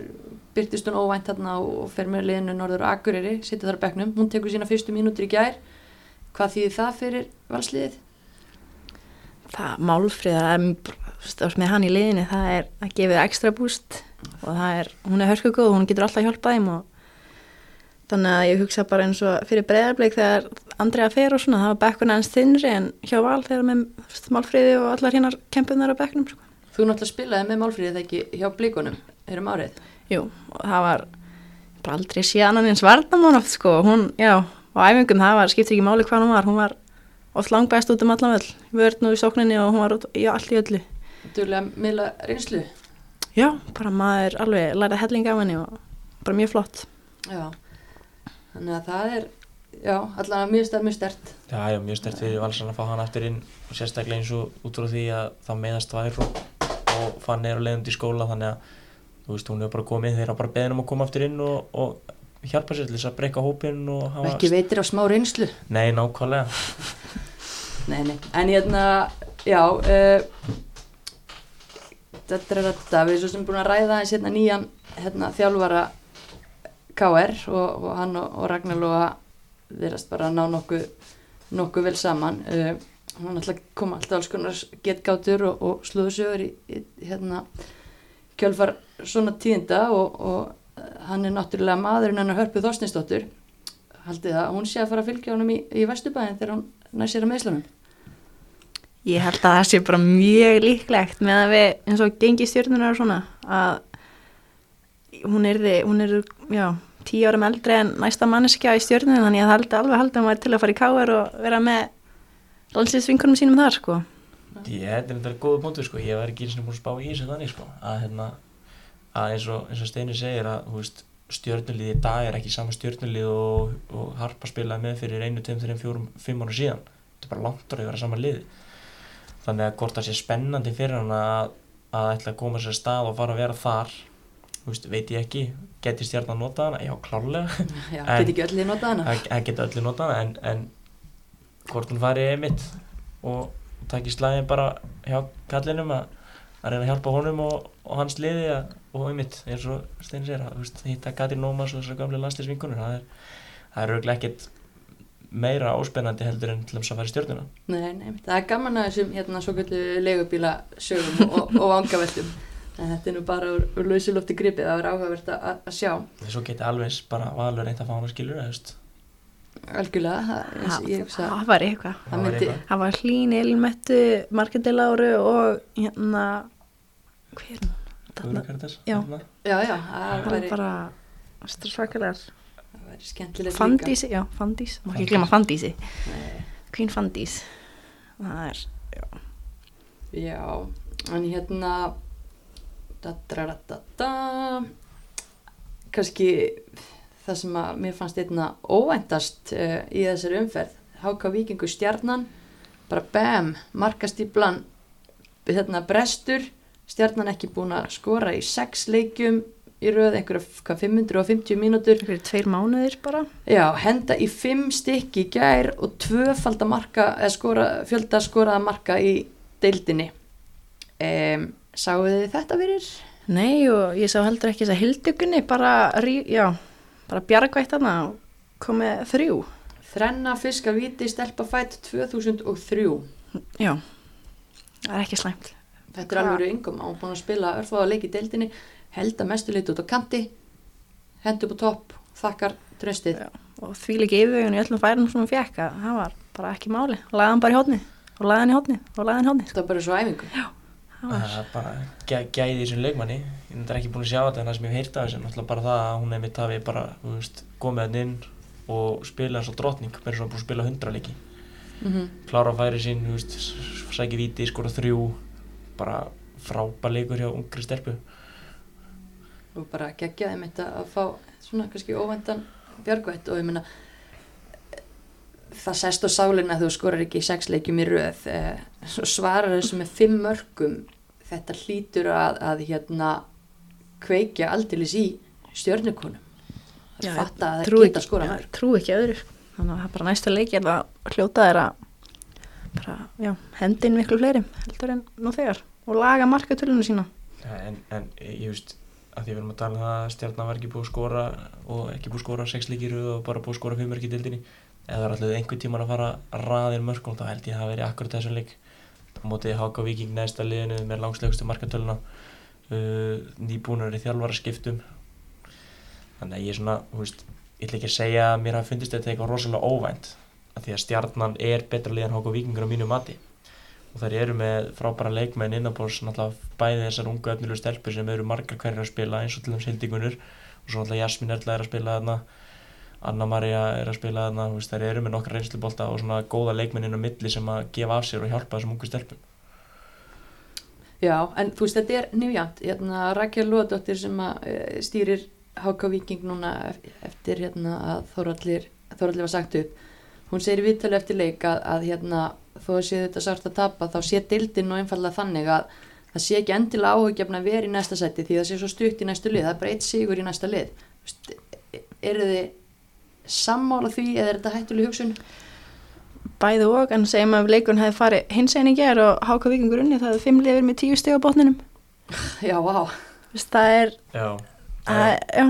byrtist hún óvænt hérna og fer með liðinu Norður Akureyri, sittur þar á bekknum hún tekur sína fyrstu mínútur í gær hvað þýðir það fyrir valsliðið? það málfríðar er stáðs með hann í liðinni, það er að gefa þér ekstra búst og það er, hún er hörku góð, hún getur alltaf hjálpað þeim og þannig að ég hugsa bara eins og fyrir breyðarbleik þegar Andrea fer og svona, það var bekkuna hans þinnri en hjá val þegar með málfríði og allar hinnar kempunar á bekknum sko. Þú náttúrulega spilaði með Málfríðið ekki hjá blíkunum erum árið Jú, og það var bara aldrei síðan hann eins oft sko, hún, já, á æfingum það var, skipti ekki máli hvað hún var, hún var oft langbæst út um allan völl, vörn og í sókninni og hún var í öllu Duglega miðla reynslu. Já, bara maður alveg lærið helling af henni og bara mjög flott. Já, þannig að það er já, allavega mjög stert, mjög stert Já, já, mjög stert fyrir valsan að fá hann aftur inn og sérstaklega eins og út frá því að það meðast tvær og, og fann er á leiðund í skóla þannig að þú veist, hún hefur bara komið þeirra bara beðin um að koma aftur inn og, og hjálpa sér til þess að breyka hópinn og og hafa ekki veitir á smá reynslu. Nei, nákvæmlega. Nei, nei, en hérna, já uh, þetta við svo sem búin að ræða hans hérna nýjan hérna, þjálfara KR og, og hann og, og Ragnar Lóa verðast bara að ná nokkuð nokkuð vel saman. Uh, hann ætla að koma alltaf alls konar getgátur og, og slúðsögur í, í hérna kjölfar svona tíðinda og, eh, hann er náttúrulega maðurinn hennar Hörpu Þorstinsdóttur haldið að hún sé að fara að fylgja honum í, í Vesturbæðin þegar hún næst sér að meðslunum Ég held að það sé bara mjög líklegt með að við eins og gengi stjórnunar og svona að hún er, hún er já, tíu árum eldri en næsta manneskja í stjórnunum þannig að það alveg haldi að maður til að fara í káar og vera með landslýsvinkunum sínum þar sko. Ég, þetta er þetta góða punktur sko, ég var ekki eins og búin að spá í þessu þannig sko, að hérna, að eins og, og Steini segir að, veist, stjörnulið í dag er ekki sama stjörnulið og, og Harpa spilaði með fyrir einu, tveim, þreim, fjórum, fimm ára síðan, þetta er bara langt orðið að vera sama liði. Þannig að hvort það sé spennandi fyrir hann að, að ætla að koma sér að stað og fara að vera þar, veist, veit ég ekki, geti stjarnan notað hana, já, klárlega, Já, En- get ekki öll í nota hana? Það geta öllu notað hana, en, en hvort hún fari einmitt og takki slæðin bara hjá kallinum að, að reyna að hjálpa honum og, og hans liði að, og einmitt eins og Steinn sér að veist, hitta Katrín Ómas og þessar gamle landslisvinkunur það er, það er auðvitað ekkert meira óspennandi heldur en til þess að fara í stjórnuna Nei, nei, það er gaman að þessum hérna svo kvöldu legubíla sögum og, og vangaveltum en þetta er nú bara úr, úr lausulofti gripið það verður áhugavert að, að- sjá en svo geti alveg eins bara valur reynt að fá hann að skilur eða, veist, algjörlega, það, var eitthvað. Það var myndi- var Hlín, Elínmettu, Marketeláru og hérna, hver er hún? Þarna- Guðrún Karítas, Já. þarna. já, já, það var bara svakalegar. Væri skemmtilegt Fandísi, já, Fandís. Má ekki Fandís. glemma Fandísi. Queen Fandís. Það er, já, en hérna da, da, da, da, da. kannski það sem að mér fannst einna óvæntast uh, í þessari umferð Háka Víkingu stjarnan bara bam, markastýplan hérna brestur stjarnan ekki búin að skora í sex leikjum í röð einhverja hvað, 550 mínútur fyrir tveir mánuðir bara. Já, henda í fimm stykki gær og tvöfalda marka, eða skora, fjölda skoraða marka í deildinni. Um, sáu þið þetta fyrir? Nei og ég sá heldur ekki þess að hildugunni bara, bara bjargvætt hana og komið þrjú. Þrenna fiska viti stelpa fætt 2003. Já, það er ekki slæmt. Þetta er alveg yngum, hún búin að spila örfáða leik í deildinni, held að mestu leiti út á kanti, hendi upp á topp, þakkar tröstið. Já. Og því líka yfirvegun í öllum færum sem hún fekk að það var bara ekki máli. Lagði hann bara í hótni og lagði hann í hótni og lagði hann í hótni. Þetta var bara svo æfingu. Það var, Það er bara gæ, gæði í þessum leikmanni ég er ekki búin að sjá þetta en það sem ég hef heyrt af þessu er náttúrulega bara það að hún hefði hafi bara þú veist, komið hann inn og spila eins og drottning bara svo búin að spila hundra leiki Mm klára færi sín, þú veist, sæki viti skora þrjú bara frábær leikur hjá ungri stelpu Og bara geggjaði mitt að fá svona kannski óvendan björgvætt og ég meina það sest á sálinna að þú skorar ekki í sex leikjum í röð eh, svo svarar þessu með fimm mörgum þetta hlýtur að, að hérna kveikja aldilis í stjörnukonum að Já, fatta að það geta ekki- skora mörg trú ekki öðru. Þannig að það er bara næsta leiki að hljóta þeirra bara, já, hendin miklu fleiri heldur en nú þegar og laga markatölunum sína. Ja, en, en ég veist að því við erum að tala um það að stjarnan var ekki búið að skora og ekki búið að skora sex leikir og bara búið að skora fimm mörg í dildinni eða það er alltaf einhvern tíman að fara að raðir mörgum þá held ég að það veri akkurat þessum leik. Mótið Háka Víking neðsta liðinu með langslegustu markatöluna uh, nýbúnar í þjálfara skiptum þannig að ég er svona veist, ég ætla ekki að segja að mér hafi fundist þetta eitthvað rosalega óvænt af því að stjarnan er betra lið en Háka Víkingur á mínu mati og þær eru með frábæra leikmenn innanbors bæði þessar ungu öfnilu stelpur sem eru margar hverjar að spila eins og til þeim Hildigunur og svo náttúrulega Jasmín Erla er að spila þarna Anna Maria er að spila þarna þær eru með nokkra reynslubolta og svona góða leikmenn inn á milli sem að gefa af sér og hjálpa þessum ungu stelpum Já, en þú veist, þetta er nýjant. Hérna, Rakel Lóðdóttir sem uh, stýrir HK Viking núna ef- eftir hérna, að Þórallir, var sagt upp. Hún segir viðtölu eftir leik að, að hérna, þó að sé þetta sárt að tapa, þá sé dildin og einfallega þannig að það sé ekki endilega áhugjefn að vera í næsta sæti því það sé svo stutt í næstu lið. Það er bara eitt sigur í næsta lið. Eru þið sammála því eða er þetta hættuleg hugsun? Bæði og, en segjum að leikun hefði farið hins einn í ger og háka vikingur unni, það hefði fimm lifir með tíu steg á botninum. Já, vá. Það er, Já, að, já,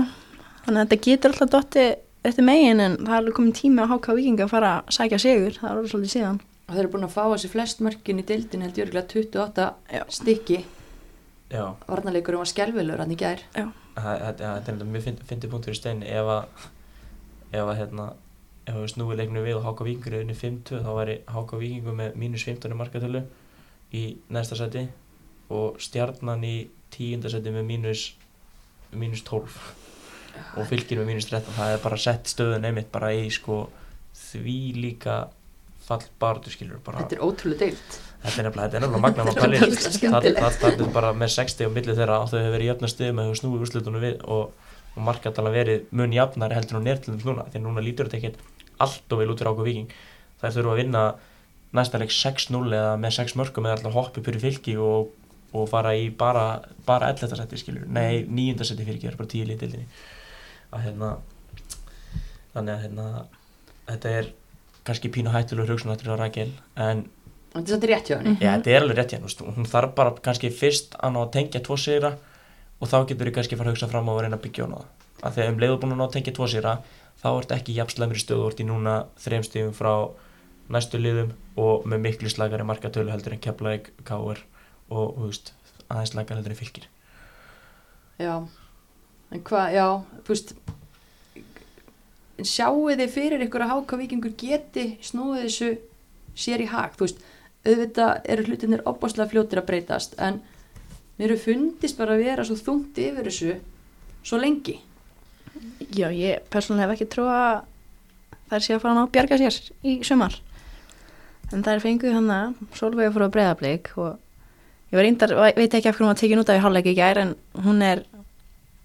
þannig að þetta getur alltaf dotti eftir megin en það er komin tími á háka vikinga að fara að sækja sigur, það Og þeir eru búin að fá þessi flest mörkin í dildin held ég örgulega 28 Já. stykki. já Varnarleikurinn var skelvelur hann í gær. Það- þetta þetta er enda mjög fyndi- fyndið punktur í stein ef að ef að hérna ef við snúið leiknum við og Háka Víkingur er unni 5-2 þá væri Háka Víkingur með mínus 15 í markatölu í næsta seti og stjarnan í tíunda seti með mínus mínus 12 og fylgir með mínus 13 það er bara sett stöðun einmitt bara í sko því líka fallbartu skilur bara Þetta er ótrúlega deilt. Þetta er nefnilega, þetta er nefnilega magna maður pælir það, það, það er bara með 60 og milli þeirra þau hefur verið jöfna stöðum að þau snúið úrslutunum við og, og markatalan verið mun jafnari heldur og nertlunum núna því að núna lítur þetta ekkert allt og vel út fyrir ákveð viking þær þurfa að vinna næsta leik 6-0 eða með 6 mörgum eða alltaf hoppi fyrir fylki og, og fara í bara, bara 11. seti skilur, nei 9. seti fylki það er bara 10 kannski pínu hættulegur hugsunættur á Rakel en Þetta er rétt hjá henni. Já, þetta er alveg rétt þú veist, hún þarf bara kannski fyrst að ná að tengja tvo sigra og þá getur þið kannski fara að hugsa fram á að reyna að byggja á því að um leiður búin að ná að tengja tvo sigra, þá ert ekki jafnslæmri stöðu, þú ert í núna þreim stíðum frá næstu liðum og með miklu slagari markatölu heldur en Keflavík, Káur og, veist, aðeins slagari heldur en fylgir. Já, en hvað, já, veist, en sjáu þið fyrir ykkur að háka vikingur geti snúið þessu sér í hag, þú veist, auðvitað eru hlutinir opbáslega fljótir að breytast, en mér eru fundist bara að vera svo þungt yfir þessu svo lengi. Já, ég persónulega hef ekki trú að þær sé að fara að bjarga sér í sumar. En þær fenguð hann að Solveig fór á breyðablík og ég var reyndar, veit ekki af hvernig hún var tekin út af í hálfleik í gær en hún er,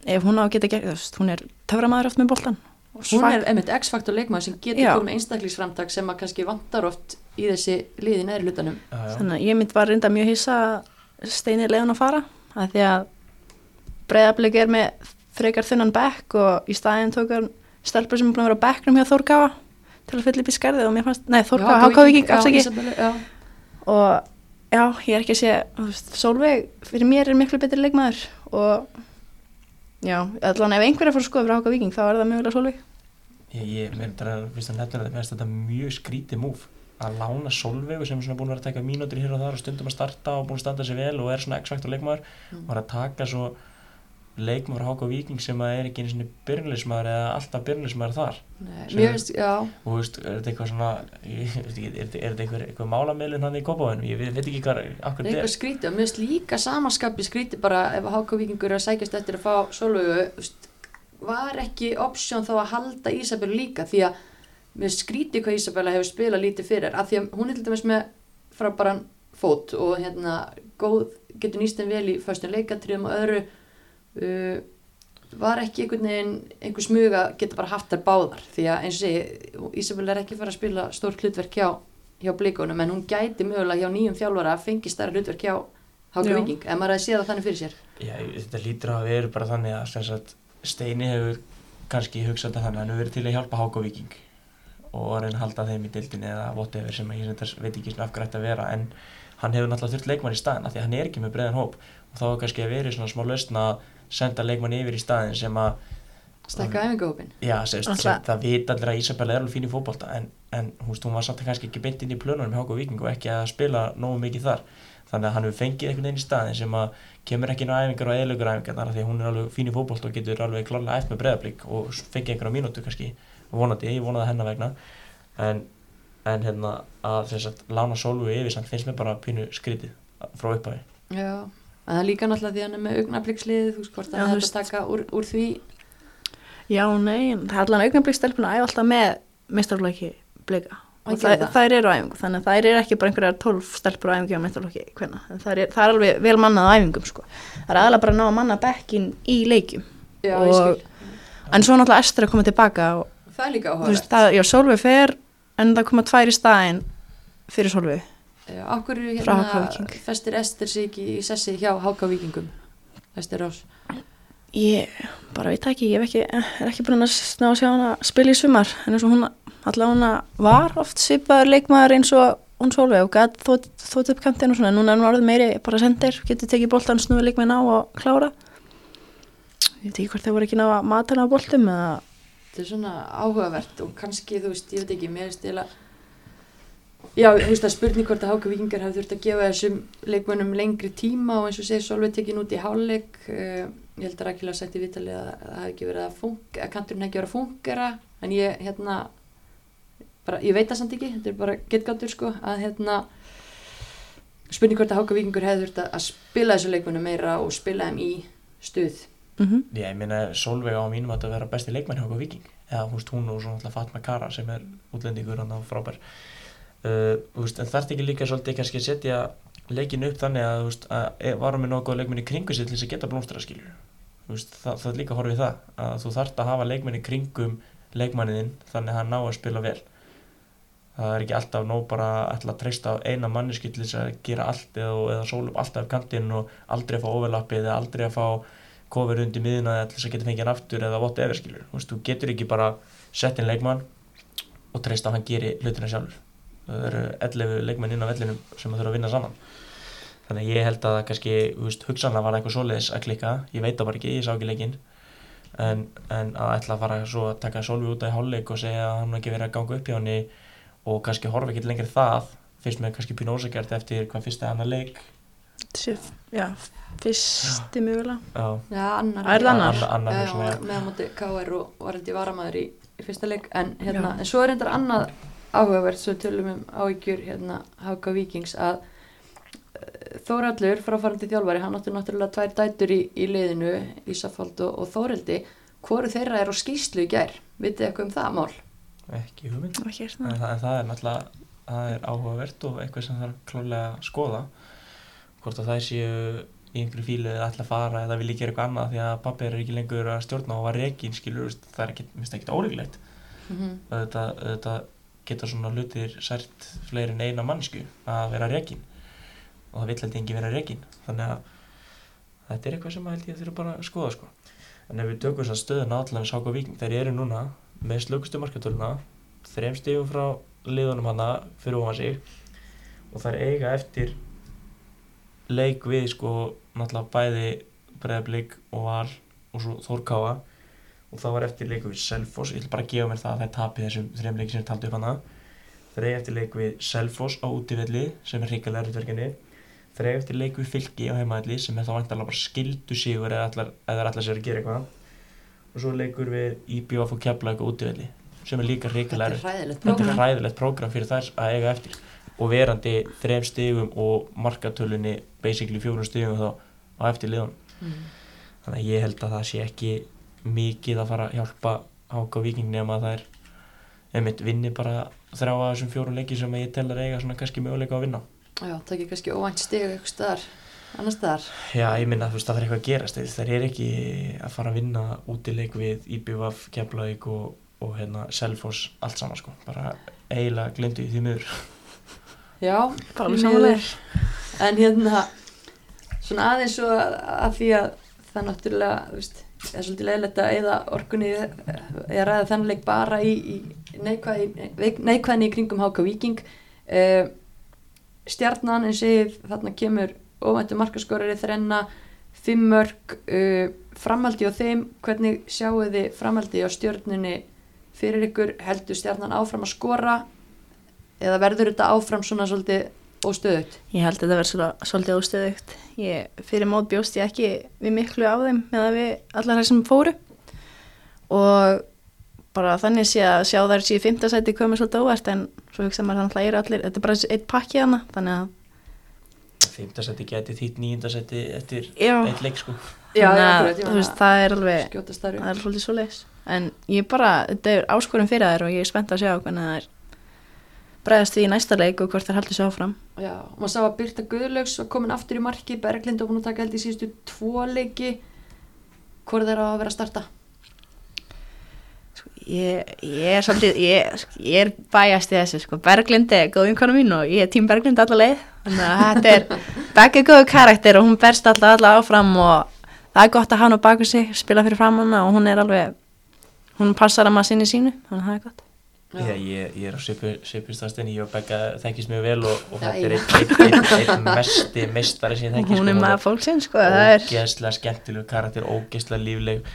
ef hún á að geta gerð, þú veist, hún er töframæður oft með boltan. Hún er einmitt X-faktor leikmaður sem getur Já. komið einstaklingsframtak sem að kannski vantar oft í þessi liði neðri hlutanum. Þannig að ég mynd var reynda mjög hissa að Steini leiðan að fara að því að breyðablík er með frekar þunnan bekk og í staðin tók hann stelpur sem er búin að vera á bekknum hjá Þórkáa til að fylla upp í skarðið og mér fannst, nei Þórkáa, Hákávíking, afsaki og já, ég er ekki að sé þú veist, Sólveig, fyrir mér er miklu betri leikmaður og já, allan ef einhver er að fara að skoða fyrir Hákávíking þá er það mögulega Sólveig Ég, ég mér er að, fyrst að nefna þetta, þetta mjög skrítið múf að lána Solveigu sem er búin að vera að taka mínútur hér og þar og stundum að starta og búin að standa sig vel og er svona x-faktor leikmaður Mm. og er að taka svo leikmaður Háka Víking sem er ekki einu svona byrnulismæður eða alltaf byrnulismæður þar. Nei, Mér finnst, já, og þú veist, er þetta eitthvað svona ég, er, þetta- er þetta eitthvað, eitthvað málamilin hann í kópáðinu, ég veit, ekki hvað akkur það er þetta eitthvað skrítið og mér finnst líka samaskapi skrítið bara ef að Háka Víkingur er að sækjast eftir að fá veist, var ekki option þá að halda Ísabellu líka því að mér finnst skrítið hvað Ísabella hefur spilað lítið fyrir af því að hún er til dæmis með frábæran fót og hérna góð, getur nýst en vel í föstum leikatriðum og öðru uh, var ekki einhvern veginn einhver smuga geta bara haft þær báðar því að eins og segi, Ísabella er ekki fara að spila stórt hlutverk hjá, hjá blíkunum en hún gæti mögulega hjá nýjum þjálfara að fengi stærra hlutverk hjá Háka Já. Viking ef maður að sé það þannig fyrir sér Já, þetta lítur að vera bara þannig að Steini hefur kannski hugsað þetta þannig að hann hefur verið til að hjálpa Háka Víking og að reyna að halda þeim í dildinni eða whatever sem ég veit ekki svona af hverju ætti að vera en hann hefur náttúrulega þurft leikmann í staðin af því að hann er ekki með breiðan hóp og þá er kannski að verið svona smá lausn að senda leikmann yfir í staðin sem að stekka æfingahópin Já, sem, sem, það vita allir að Isabella er alveg fín í fótbolta en, en hún, veist, hún var samt kannski ekki beint inn í plönunum með Háka Víking og ekki að spila nógu mikið þar þannig að hann hefur fengið einhvern veginn í staðin sem að kemur ekki inn á æfingar og eðlugur æfingar þar af því að hún er alveg fín í fótbolta og getur alveg klárlega eftir með breðablík og fengið einhverja mínútu kannski vonandi, ég vonaði hennar vegna. En, en hérna að þess að lána Solveig yfir samt finnst mér bara pínu skrítið frá upphafi. Já, en það er líka náttúrulega því að hann er með augnabliksliðið, þú veist hvort hefði veist. að taka úr, úr því. Já, nei, það er allan augnablik stelpuna Og það, þær eru á æfingu þannig að þær eru ekki bara einhverjar 12 stelpur á æfingu á hvenna, það er, það er alveg vel mannað á æfingum sko. það er aðalega bara að ná að manna bekkin í leikjum. Já, Og- en svo náttúrulega Ester að koma tilbaka og Það er líka já, Solveig fer en það koma tvær í staðin fyrir Solveig Akkur hérna festir Ester sig í sessi hjá Háka Víkingum? Ester Rás ég bara veit ekki, ég ekki, er ekki búin að ná að sjá hana spila í sumar en eins og hún allavega var oft svipaður leikmaður eins og hún Solveig og gæt þótt, þótt upp kantinn og svona. Núna er hún orðið meiri bara sendir, getur tekið boltan snúið leikmenn á og klára. Ég veit ekki hvort þau voru ekki ná að mata hana á boltum eða Þetta er svona áhugavert og kannski, þú veist, ég veit ekki, mér er stila Já, þú veist, það er spurning hvort að Háka Víkingar hafi þurft að gefa þessum leikmönnum lengri tíma og eins og segir Solveig tekin út í hálfleik uh, ég held að Rækila í vitali að að það hafi ekki verið að að kanturinn hefði ekki verið að fungera en ég, hérna bara, ég veit það samt ekki, þetta er bara getgáttur sko, að hérna spurning hvort að Háka Víkingur hefði þurft að að spila þessu leikmönnum meira og spila þeim í stuð. Mm Já, ég meina Solveig á mínum að þetta vera besti leikmann hjá okkur Viking eða veist, hún og svo náttúrulega Fatma Kara sem er útlendingur hann á frábær. Uh, veist, en þarf ekki líka svolítið kannski að setja leikinu upp þannig að veist, að e- varum við nokkuð leikminni kringu sér til þess að geta þú veist, það, það líka horfið það að þú þarft að hafa leikminni kringum leikmanniðinn þannig að hann ná að spila vel það er ekki alltaf nóg bara ætla að treysta á eina manneski til þess að gera allt eða, eða sóla upp alltaf af kantinn og aldrei að fá overlappið eða aldrei að fá kofur undir miðuna eða þess að geta fengið hann aftur eða whatever skilur, þú veist, þú getur ekki bara sett inn leikmann og treysta að hann geri hlutina sjálfur. Það eru 11 leikmenn inn á vellinum sem þurfa að vinna saman. Þannig ég held að kannski, þú veist, hugsanlega var eitthvað svoleiðis að klikka, ég veit það bara ekki, ég sá ekki leikinn. En, en að ætla að fara svo að taka Solvi út af hálfleik og segja að hann ekki verið að ganga upp hjá henni og kannski horfa ekki lengri það fyrst með kannski pínu ósakjart eftir hvað fyrst er hann að leik Þessi, já, fyrsti mögulega. Já, Já, annar. Er það annar? annar, annar Já, hugsanlega, já, með á móti KR og var held ég varamaður í, í fyrsta leik en, hérna, en svo er reyndar annað áhugavert svo við tölum um áhyggjur hérna Háka Víkings að eh, Þóraldur fráfarandi þjálfari hann átti náttúrulega tvær dætur í, í liðinu Ísafald og, og Þóraldi hvoru þeirra er á skýslu í gær vitið eitthvað um það mál? Ekki hugmynd. Ekki En það, en það er náttúrulega, það er áhugavert og eitthvað sem þarf klálega að skoða. Hvort að það séu í einhverju fílu eða ætla að fara eða vilja gera eitthvað annað því að pappi er ekki lengur að stjórna og var rekin, skilur, það er ekki, ekki óreglegt. Mm -hmm. Auðvitað, auðvitað geta svona hlutir sært fleiri en eina mannsku að vera rekin og það vill held engin vera rekin. Þannig að þetta er eitthvað sem að held ég þurfa bara að skoða, sko. En ef við tökum þess að stöðuna allan Sáka Víking, þeir eru núna með slökustu markatöluna, þrem stífum frá liðunum hana fyrir ofan sig og þær eiga eftir leik við sko náttúrulega bæði Breiðablík og Val og svo Þórkáa og það var eftir leik við Selfoss, ég ætla bara að gefa mér það að það er tapið þessum þrem leiki sem ég taldi upp hana. Þær eiga eftir leik við Selfoss á útivelli sem er hrikalega erfiðverkefni þær eiga eftir leik við Fylki á heimaðalli sem er þá vantarlega bara skildu sigur eða allar sér að gera eitthvað og svo leikur við IBF og Keflavík á útivelli sem er líka er hræðilegt þetta er hræðilegt prógram fyrir þær að eiga eftir. Og verandi þrem stigum og markatölunni basically fjórum stigum þá á eftir liðun Mm. þannig að ég held að það sé ekki mikið að fara að hjálpa Háka Víking nema að það er einmitt vinni bara þrjá að þessum fjórum leiki sem ég tel að eiga svona kannski möguleika að vinna. Já, það ekki kannski óvænt stig eitthvað staðar annar staðar. Já, ég minna þú veist að það er eitthvað að gerast. Þeir eru ekki að fara að vinna útileik við IBVF, Keflavík og, og hérna Selfoss allt saman sko. Bara eiginlega glindu í því miður. Já, miður. En hérna, svona aðeins svo að, að því að það náttúrulega, þú veist, er svolítið leiðilegt að eða orkunni eða ræða þennan leik bara í, í neikvæðinni í kringum Háka Víking. Uh, stjarnan, eins og ég, þarna kemur óvæntu markaskorari þrenna, fimm mörg, uh, framhaldi á þeim, hvernig sjáu þið framhaldi á stjörnunni fyrir ykkur, heldur stjarnan áfram að skora eða verður þetta áfram svona svolítið óstöðut? Ég held að þetta verður svolítið óstöðugt. Ég, fyrir mót bjóst ég ekki við miklu á þeim með að við allar þessum fóru og bara þannig sé að sjá þær síðu fymtasæti komið svolítið óvert en svo hugsa maður þannig að það eru allir, þetta er bara eitt pakki hana, þannig að Fymtasætti geti þýtt níundasætti eftir eitt leik sko Já, þannig já, þú veist, það er alveg, það er svolítið svo leis. En ég bara, þetta er áskorun fyrir þær og ég er spennt að sjá hvernig það er bregðast því í næsta leik og hvort þær haldur sér áfram. Já, og maður sá að Birta Guðlaugs var komin aftur í marki, Berglind var búin að taka held í síðustu tvo leiki. Hvor þeir á að vera að starta? Ég, ég er svolítið, ég, ég er bæjast í þessu, sko, Berglind er góð vinkona mín og ég er tím Berglind alla leið, þannig að þetta er begge góðu karakter og hún berst alltaf alla áfram og það er gott að hafa hann á baku sig, spila fyrir fram hana og hún er alveg, hún passar að maður sinni sínu, þannig að það er gott. Já, ég, ég er á svipustastinni, ég og Begga þekkist mjög vel og, og þetta er einn ein, ein, ein mesti meistari sem ég þekki Hún er maður fólksinn, sko, það er, ógeðslega skemmtilegu karakter, ógeðslega lífleg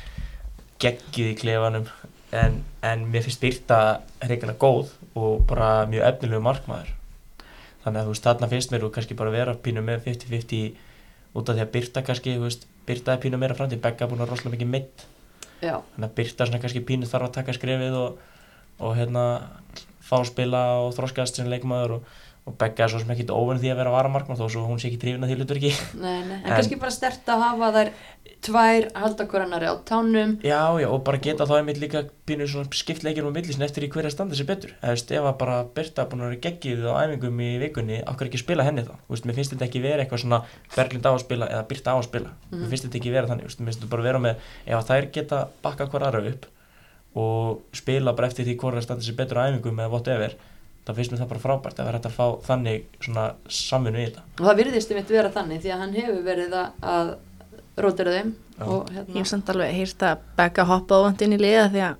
geggið í klefanum en, en mér finnst Birta hreikana góð og bara mjög efnilegu markmaður. Þannig að þú veist, þarna finnst mér og kannski bara vera pínu með 50-50 út af því að Birta kannski, þú veist, Birta er pínu meira framtíð, Begga er búin að rosalega mikið mitt Já, þannig að Birta svona kannski pínu þarf að taka skrefið og, og hérna fá að spila og þroskast sem leikmaður og, og Begga er svo sem ekki óvenn því að vera varamarkmann þó svo hún sé ekki trífin að því hlutverki nei, nei, en, En- kannski bara stert að hafa þær tvær halda hver annari á tánum. Já, já, og bara geta þá einmitt líka pínu svona skipt leikir um millisinn eftir í hverja standa sér betur. Veist, ef að bara Birta búin að vera geggið á æfingum í vikunni, okkur ekki spila henni þá. Veist, mér finnst þetta ekki vera eitthvað svona Berglind á að spila eða Birta á að spila. Mhm. Mér finnst þetta ekki vera þannig, veist, mér finnst þetta bara vera með, ef þær geta bakka hver aðra upp og spila bara eftir því hverja standa sér betur á æfingum eða whatever, þá finnst mér það bara frábært að vera hægt að fá þannig svona samvinnu í þetta. Og það virðist um eitt vera þannig því að hann hefur verið að, að rótira þeim og ég hérna, hef samt alveg heyrt að Begga hoppa óvand inn í liða því að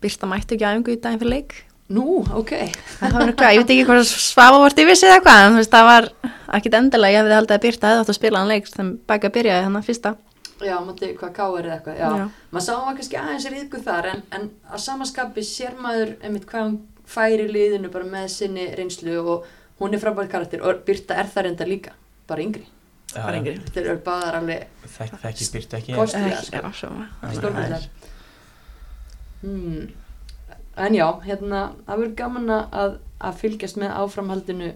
Birta mætti ekki aðingu í daginn fyrir leik. nú, ok, Það var eitthvað, ég veit ekki hvað svafa vart yfir sig eða eitthvað, en þú veist, það var ekkit endilega, ég hefði haldið að Birta hefði átt að spila hann leik sem Begga byrjaði hann að fyrsta. já, mátti hvað káir eða eitthvað, já. Já. Maður sá hann var kannski aðeins ríðgu þar en, en að samaskapi sér maður einmitt hvað hann færi liðinu bara með sinni reynslu og hún er frábært karakter og Birta er það reynda líka, bara yngri. Já, var yngri Þeir eru báðar alveg Þekki, þekki, byrtu ekki Kost- Kostulega, sko. Stórmælar hmm. En já, hérna það verður gaman að, að fylgjast með áframhaldinu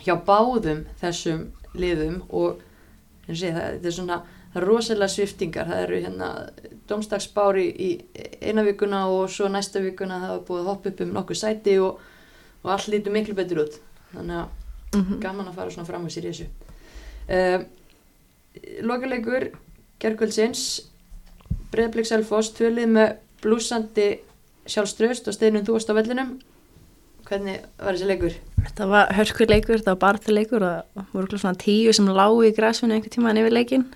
hjá báðum þessum liðum og ég, það, þetta er svona það er rosalega sviftingar, það eru hérna domstagsbári í eina vikuna og svo næsta vikuna það var búið að hoppa upp um nokkuð sæti og, og allt lítur miklu betur út. Þannig að Mhm. gaman að fara svona fram með sér í þessu. Uh, Lokalegur Gerkvöldsins Breiðblik Selfoss, tvölið með blúsandi sjálfströst og steinum þú varst á vellinum. Hvernig var þessi leikur? Þetta var hörkur leikur, þetta var barþur leikur og það voru svona tíu sem lágu í græsfinu einhvern tíma yfir leikin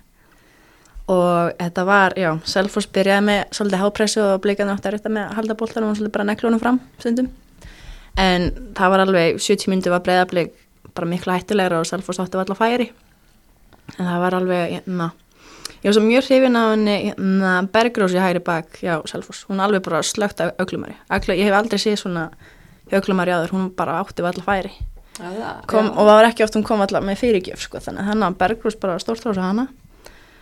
og þetta var, já, Selfoss byrjaði með svolítið hápressu og blikandi átti að retta með að halda boltanum og svolítið bara neklunum fram stundum. En það var alveg 70 myndi var breyðablik bara miklu hættulegra og Selfoss átti var alltaf færi. En það var alveg, hérna ég var svo mjög hrifin af henni hérna, Bergrós í hægri bak, já, Selfoss. Hún alveg bara slögt af auglumari ég hef aldrei séð svona auglumari áður, hún bara átti var alltaf færi það, kom, og það var ekki oft hún kom alltaf með fyrirgjöf sko, þannig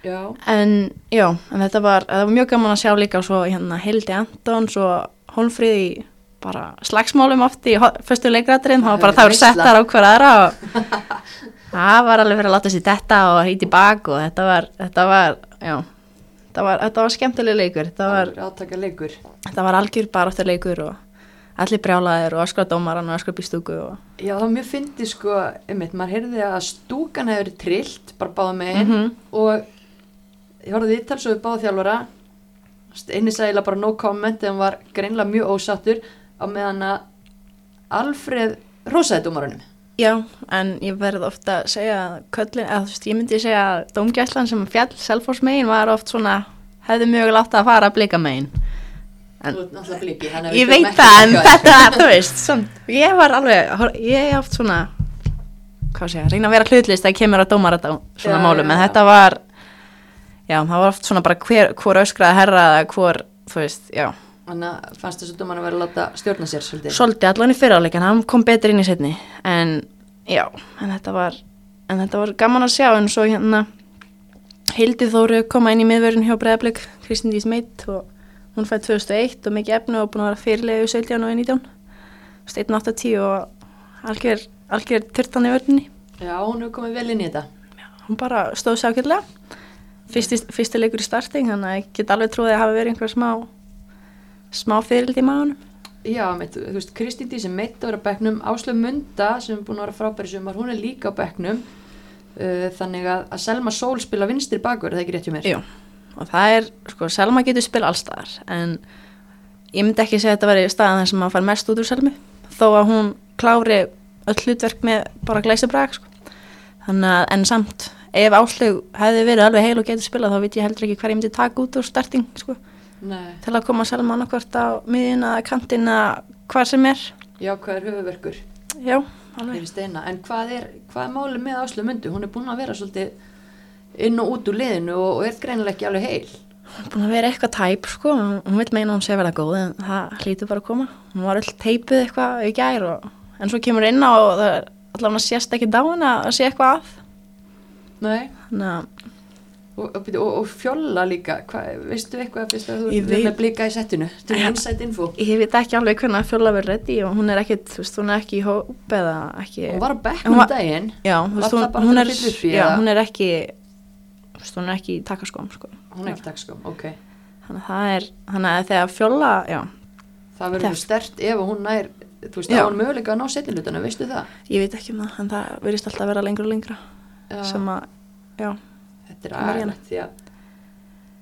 já, en já, en þetta var, þetta var mjög gaman að sjá líka svo hérna Hildi Antons og Holmfríði bara slagsmálum oft í fyrstu leikrætturinn, það var bara Það voru settar á hver aðra og það var alveg fyrir að láta sér detta og hýti bak og þetta var, þetta var, já þetta var, þetta var skemmtileg leikur. Þetta var, átaka leikur. þetta var algjör baráttur leikur og allir brjálaðir og öskra dómaran og öskra býstúku og Já, var mjög fyndi sko, einmitt, maður heyrði að stúkan hefur trillt, bara báða megin Mhm. og ég horfði viðtal svo við báða þjálfara eini sæla bara no comment en var greinlega mjög ósattur á meðan að Alfreð rosaði dómarunum Já, en ég verð ofta að segja að köllin, eða þú veist, ég myndi segja að dómgæslan sem fjall Selfoss megin var oft svona, hefði mjög látt að fara að blika megin. En- bliki að Ég veit það, en þetta, þú veist, svona, ég var alveg, ég oft svona, hvað segja, reyna að vera hlutlist að kemur að dómara þetta svona Já, málum, já, en já. þetta var, já, það var oft svona bara hver, hvor öskraði herra eða hvor, þú veist, já, Þannig að fannst þessu dómarinn að vera að láta stjórna sér svolítið? Svolítið allan í fyriráleikin, hann kom betur inn í setni, en já, en þetta var, en þetta var gaman að sjá, en svo hérna, Hildi Þóru koma inn í miðverðin hjá Breiðablik, Kristín Dís Meitt og hún fæði 2001 og mikið efnu og búin að vera fyrirlegu 17 og 19, steitn 8-10 og algjör, algjör turtan í vörðinni, Já, hún hefur komið vel inn í þetta. Hún bara stóð sér ákveðlega, fyrsti, fyrsti leikur í starting, þannig að ég get alveg trúið að hafa verið einhver smá, smá fyrirldi í maðunum. Já, meitt, þú veist, Kristín Dí sem meitt að vera á bekknum Áslöf Munda sem er búin að vera frábæri sumar, hún er líka á bekknum uh, þannig að, að Selma Sól spila vinstri bakur, er það ekki rétt hjá mér? Jú, og það er, sko, Selma getur spila allstaðar, en ég myndi ekki segja að þetta veri staðan þar sem maður fær mest út úr Selmu, þó að hún klári öll hlutverk með bara glæsibræk, sko. Þannig að, en samt, ef áslug hefði verið alveg heil og getur spilað, þá veit ég heldur ekki hver ég myndi taka út úr starting, sko, til að koma Selma annarkvort á miðina, kantina, hvar sem er. já, hvað er höfuverkur? Já, alveg. En hvað er, hvað er málið með Áslöf Mundu? Hún er búin að vera svolítið inn og út úr liðinu og, og er greinilega ekki alveg heil búin að vera eitthvað tæp sko, hún vil meina að hún sé að vera góð en það hlýtur bara að koma hún var öll teipuð eitthvað í gær og, en svo kemur inn á og það er allavega sést ekki dáin að sé eitthvað að Nei, að og, og, og, fjolla líka, hvað, veistu eitthvað fyrst að þú veit- með blika í settinu? Til inside info. ég veit ekki alveg hvernig að fjóla verið reddi og hún er veist, hún er ekki í hóp eða ekki Hún var Hún bekknum var- daginn. Já, veist, hún, hún, er, að í, já, hún er ekki þú veist, hún er ekki í takaskóm sko. Hún er ekki dagskóm, ok. Þannig að það er, þannig að þegar fjóla já, Það verður stert ef hún nær Þú veist, Já. á hann möguleika að ná setjulutana, veistu það? ég veit ekki um það en það verðist alltaf að vera lengra og lengra Já, sem að, já, þetta er aðeins því að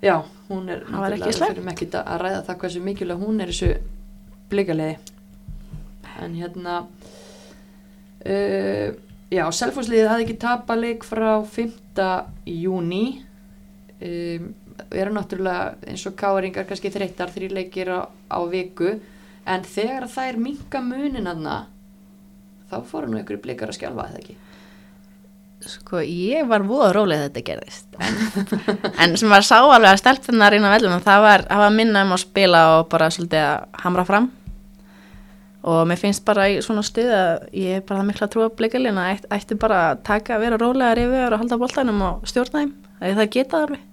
Já, hún er við þurfum ekki að ræða það hversu mikilvæg hún er þessu blikaliði. En hérna uh, Já, Selfossliðið hafði ekki tapað leik frá 5. júni um, Við erum náttúrulega eins og káringar kannski þreyttar þrý leikir á, á viku. En þegar það er minka munin aðna þá fóru nú ykkur blikar að skjálfa eða ekki Sko, ég var voða rólega þetta gerðist. En, en sem var sá alveg að stelpunar inn á vellum það var, var minna um að spila og bara svolítið að hamra fram. Og mér finnst bara í svona stuð að ég er bara það mikla að trúa blikalinn að ætt, ætti bara að taka að vera rólega rifið og halda boltanum og stjórna þeim þegar það geta alveg.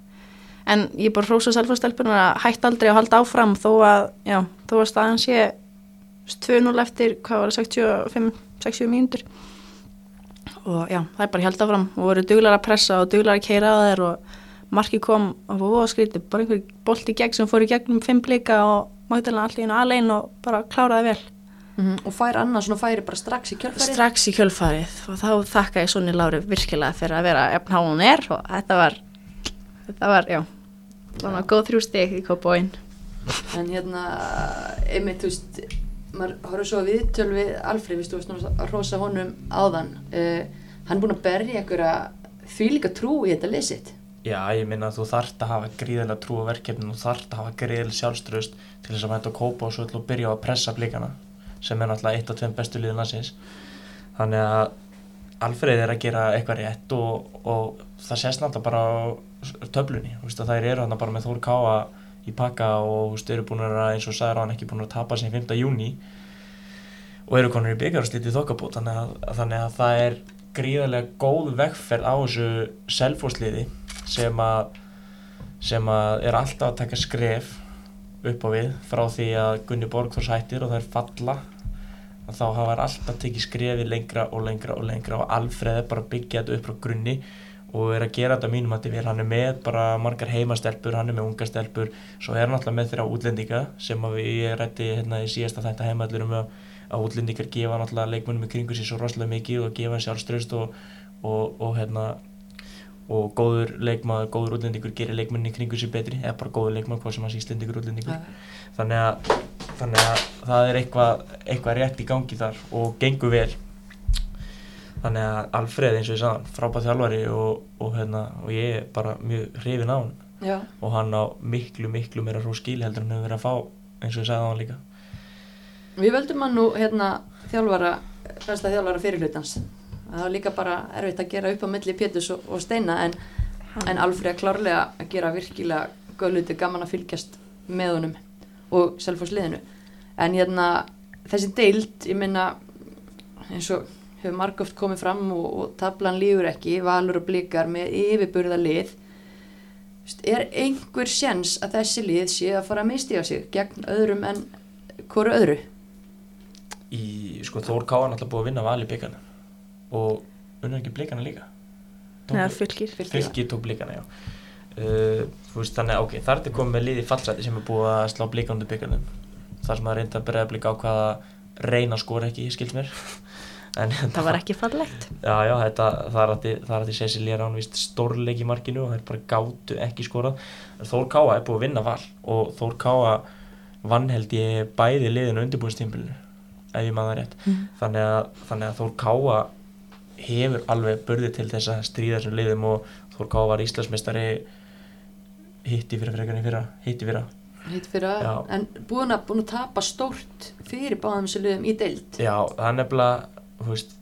En ég bara hrósa selfastelpunar að hætta aldrei að halda áfram þó að, já, þó að staðan sé 2-0 eftir, hvað var það, 65-60 mínútur og já, það er bara held áfram. Og voru duglar að pressa og duglar að keira á þeir og marki kom og að skríti bara einhver bolt í gegn sem fór í gegnum fimm blika og mátilega allir inn aðlein og bara kláraði vel. Mm -hmm. og fær annars svona færi bara strax í kjölfarið? Strax í kjölfarið. Og þá þakka ég Sonni Lári virkilega fyrir að vera efn há hún er og þetta var þetta var, já, svona góð þrjú steg í kópóin en hérna, einmitt, þú veist maður horfður svo að viðtöl við Alfred, við stóðum að rosa honum áðan. Uh, hann er búin að berja einhverja því líka trú í þetta lesitt Já, ég minna að þú þarft að hafa gríðilega trú á verkefninu og þarft að hafa gríðilega sjálfströst til þess að hætta að kópa og svo ætla að byrja á að pressa blíkana sem er náttúrulega eitt af tveim bestu liðin landsins. Þannig að Alfred er að gera eitthvað rétt og, og það sést náttúrulega bara á töflunni, það hann bara með Þóri Káa í pakka og þú eru búin að eins og sagður hann ekki búin að tapa sem 5. júni og eru konur í byggjarslítið þokkabót þannig að, þannig að það er gríðarlega góð vegferð á þessu selfósliði sem að sem að er alltaf að taka skref upp á við frá því að Gunni Borgþórs hættir og það er falla þá hafa alltaf tekið skrefi lengra og lengra og lengra og Alfreð er bara að byggja þetta upp frá grunni og er að gera þetta mínum að þetta vil hann er með bara margar heimastelpur, hann er með unga stelpur. Svo er hann alltaf með þeirra útlendinga sem að við rætti hérna í síðasta þetta heimallur um að, að útlendingar gefa náttúrulega leikmunum í kringu sér svo rosalega mikið og gefa sjálfströst og, og, og hérna og góður leikmaður, góður útlendingur gerir leikmunni í kringu sér betri, eða bara góður leikmaður hvað sem hans íslendingur útlendingur. Þannig að, þannig að það er eitthvað, eitthvað rétt í gangi þar og gengur vel þannig að Alfred eins og ég sagði frábæð þjálfari og, og, hérna, og ég er bara mjög hrifin á hann Já. og hann á miklu miklu meira hró skil heldur en hefur verið að fá eins og ég sagði á hann líka. Við völdum hann nú hérna þjálfara, fremsta þjálfara fyrirlutans það var líka bara erfitt að gera upp á milli Pétus og, og Steina en, en Alfred klárlega að gera virkilega góð luti, gaman að fylgjast með honum og selfhóðsliðinu en hérna þessi deild, ég minna eins og hefur margóft komið fram og, og tablan lífur ekki, valur og blikar með yfirburða lið er einhver sjens að þessi lið sé að fara að misti á sig gegn öðrum en hverju öðru? Í, sko, Þór Káan alltaf búið að vinna vali byggjarna og unnur ekki blikana líka? Nei, fylgir Fylgir tók blikana, já. Uh, veist, Þannig að ok, þar er þetta komið með liði fallsæti sem er búið að slá blikandu byggjarnum þar sem að reynda að bregða blika á hvaða reyna skor ekki, skilst mér en, Það var ekki fallegt. Já, já, þetta, það er að því Cecilia Rán vist stórleik í markinu og það er bara gátu ekki skorað. Þór Káa er búið að vinna val og Þór Káa vann held ég bæði liðinu undirbúinstímbilinu ef ég maður rétt. Mm. þannig, að, þannig að Þór Káa hefur alveg börði til þess að stríða þessum liðum og Þór Ká var Íslandsmeistari hitti fyrir frekarinn fyrra hitti fyrra, en búin að, búin að tapa stórt fyrir báðum þessu liðum í deild. Já, það er nefnilega veist,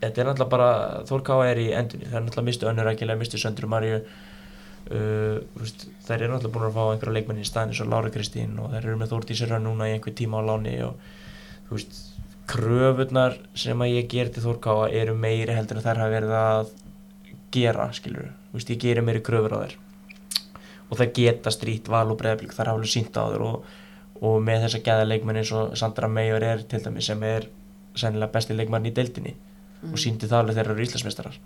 þetta er náttúrulega bara Þór Ká er í endunni, það er náttúrulega mistu önnurækilega, mistu Söndru Marju uh, veist, þær eru náttúrulega búin að fá einhverja leikmenni í staðin eins og Lára Kristín og þær eru með Þór Dísirra núna í einhver tíma á láni og þú veist kröfunar sem að ég ger til Þórkáa eru meiri heldur en þær hafa verið að gera, skilur þú veist, ég gerir meiri kröfur á þær. Og það geta strít val og bregðarblík þar hafa alveg sínt á þér og, og með þess að geða leikmenn eins og Sandra Meijor er til dæmi sem er sennilega besti leikmann í deildinni mm. og síndi það alveg þegar það eru íslasmestarar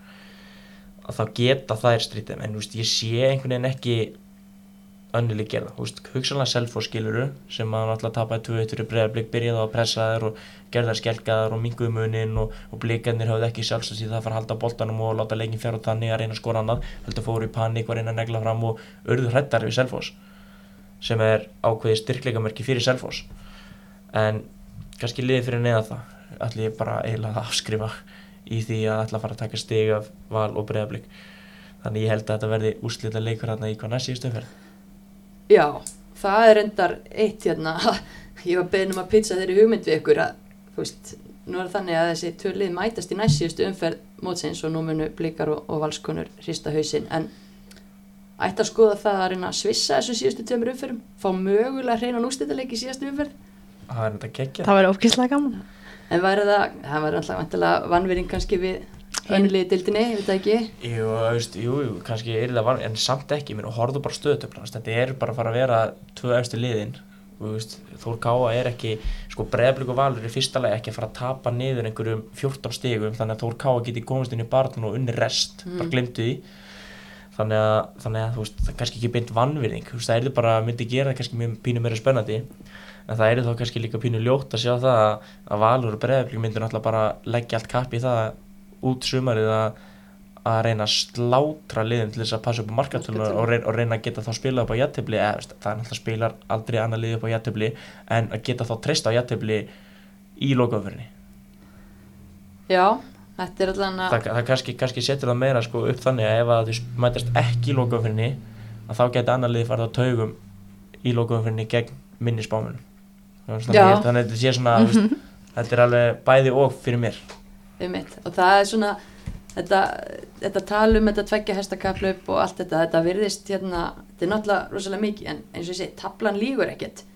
að þá geta þær strítið en veist, ég sé einhvern veginn ekki önnileg gera, hugsanlega selfo skiluru sem að náttúrulega tapaði 2-1 fyrir bregðarblik byrjaði að pressa þær og gerða þær skelkaðar og minguði munin og, og blikarnir hafði ekki sjálfsagt því það fara að halda boltanum og láta leikin fjár og tanni að reyna að skora annað. Heldur fóru í panik og reyna að negla fram og örðu hrettar við selfos sem er ákveði styrkleikamerki fyrir selfos en kannski liði fyrir neða það ætla ég bara eiginlega að afskrifa í því að ætla að fara að taka stig af val og bregðarblik þannig ég held að þetta verði úslita leikur hérna í hvað næst síðustu umferð. Já, það er endar eitt hérna, ég var beðin um að pizza þeirri hugmynd við ykkur að, þú veist, nú er þannig að þessi törlið mætast í næstsíðustu umferð mótsins og nú munu blikar og, og valskonur hrista hausin, en ætti að skoða það að reyna að svissa þessu síðustu tömur umferðum, fá mögulega hreina nústættileik í síðustu umferð? það er þetta En væri það, það væri alltaf vannverðing kannski við önnuliði dildinni, ég veit það ekki. Jú, veist, jú, jú, kannski er það van, en samt ekki, mér horfðu bara stöðutöfla þetta er bara að fara að vera tvö efstu liðin Þór Káa er ekki sko bregðblík og valur er fyrsta lagi ekki að fara að tapa niður einhverjum 14 stigum þannig að Þór Káa geti komist inn í barn og unni rest, Mm. bara glemtu því þannig að, þannig að veist, það er kannski ekki beint veist, það er bara myndi gera það kannski mjög pínu meira spennandi en það er þá kannski líka pínu ljótt að sjá það að, að valur og bregðblík myndir náttúrulega bara leggja allt kapp í það út sumarið að að reyna að slátra liðum til þess að passa upp á markatölunar Markatölu. og, og reyna að geta þá spila upp á jættibli það er náttúrulega spilar aldrei annað lið upp á jættibli en að geta þá treysta á jættibli í lokaumferðinni. Já, þetta er allan að, það, það kannski, kannski setur það meira sko, upp þannig að ef að þú mætast ekki í lokaumferðinni að þá geta annað lið farið á taugum í lokaumferðinni gegn minni spámunum þannig að þetta sé svona þú veist, þetta er alveg bæði og fyrir mér um mitt. Og það er svona, þetta, þetta talum, þetta tveggja hestakaplaup og allt þetta, þetta virðist hérna, þetta er náttúrulega rosalega mikið, en eins og ég segi, tablan lígur ekkert.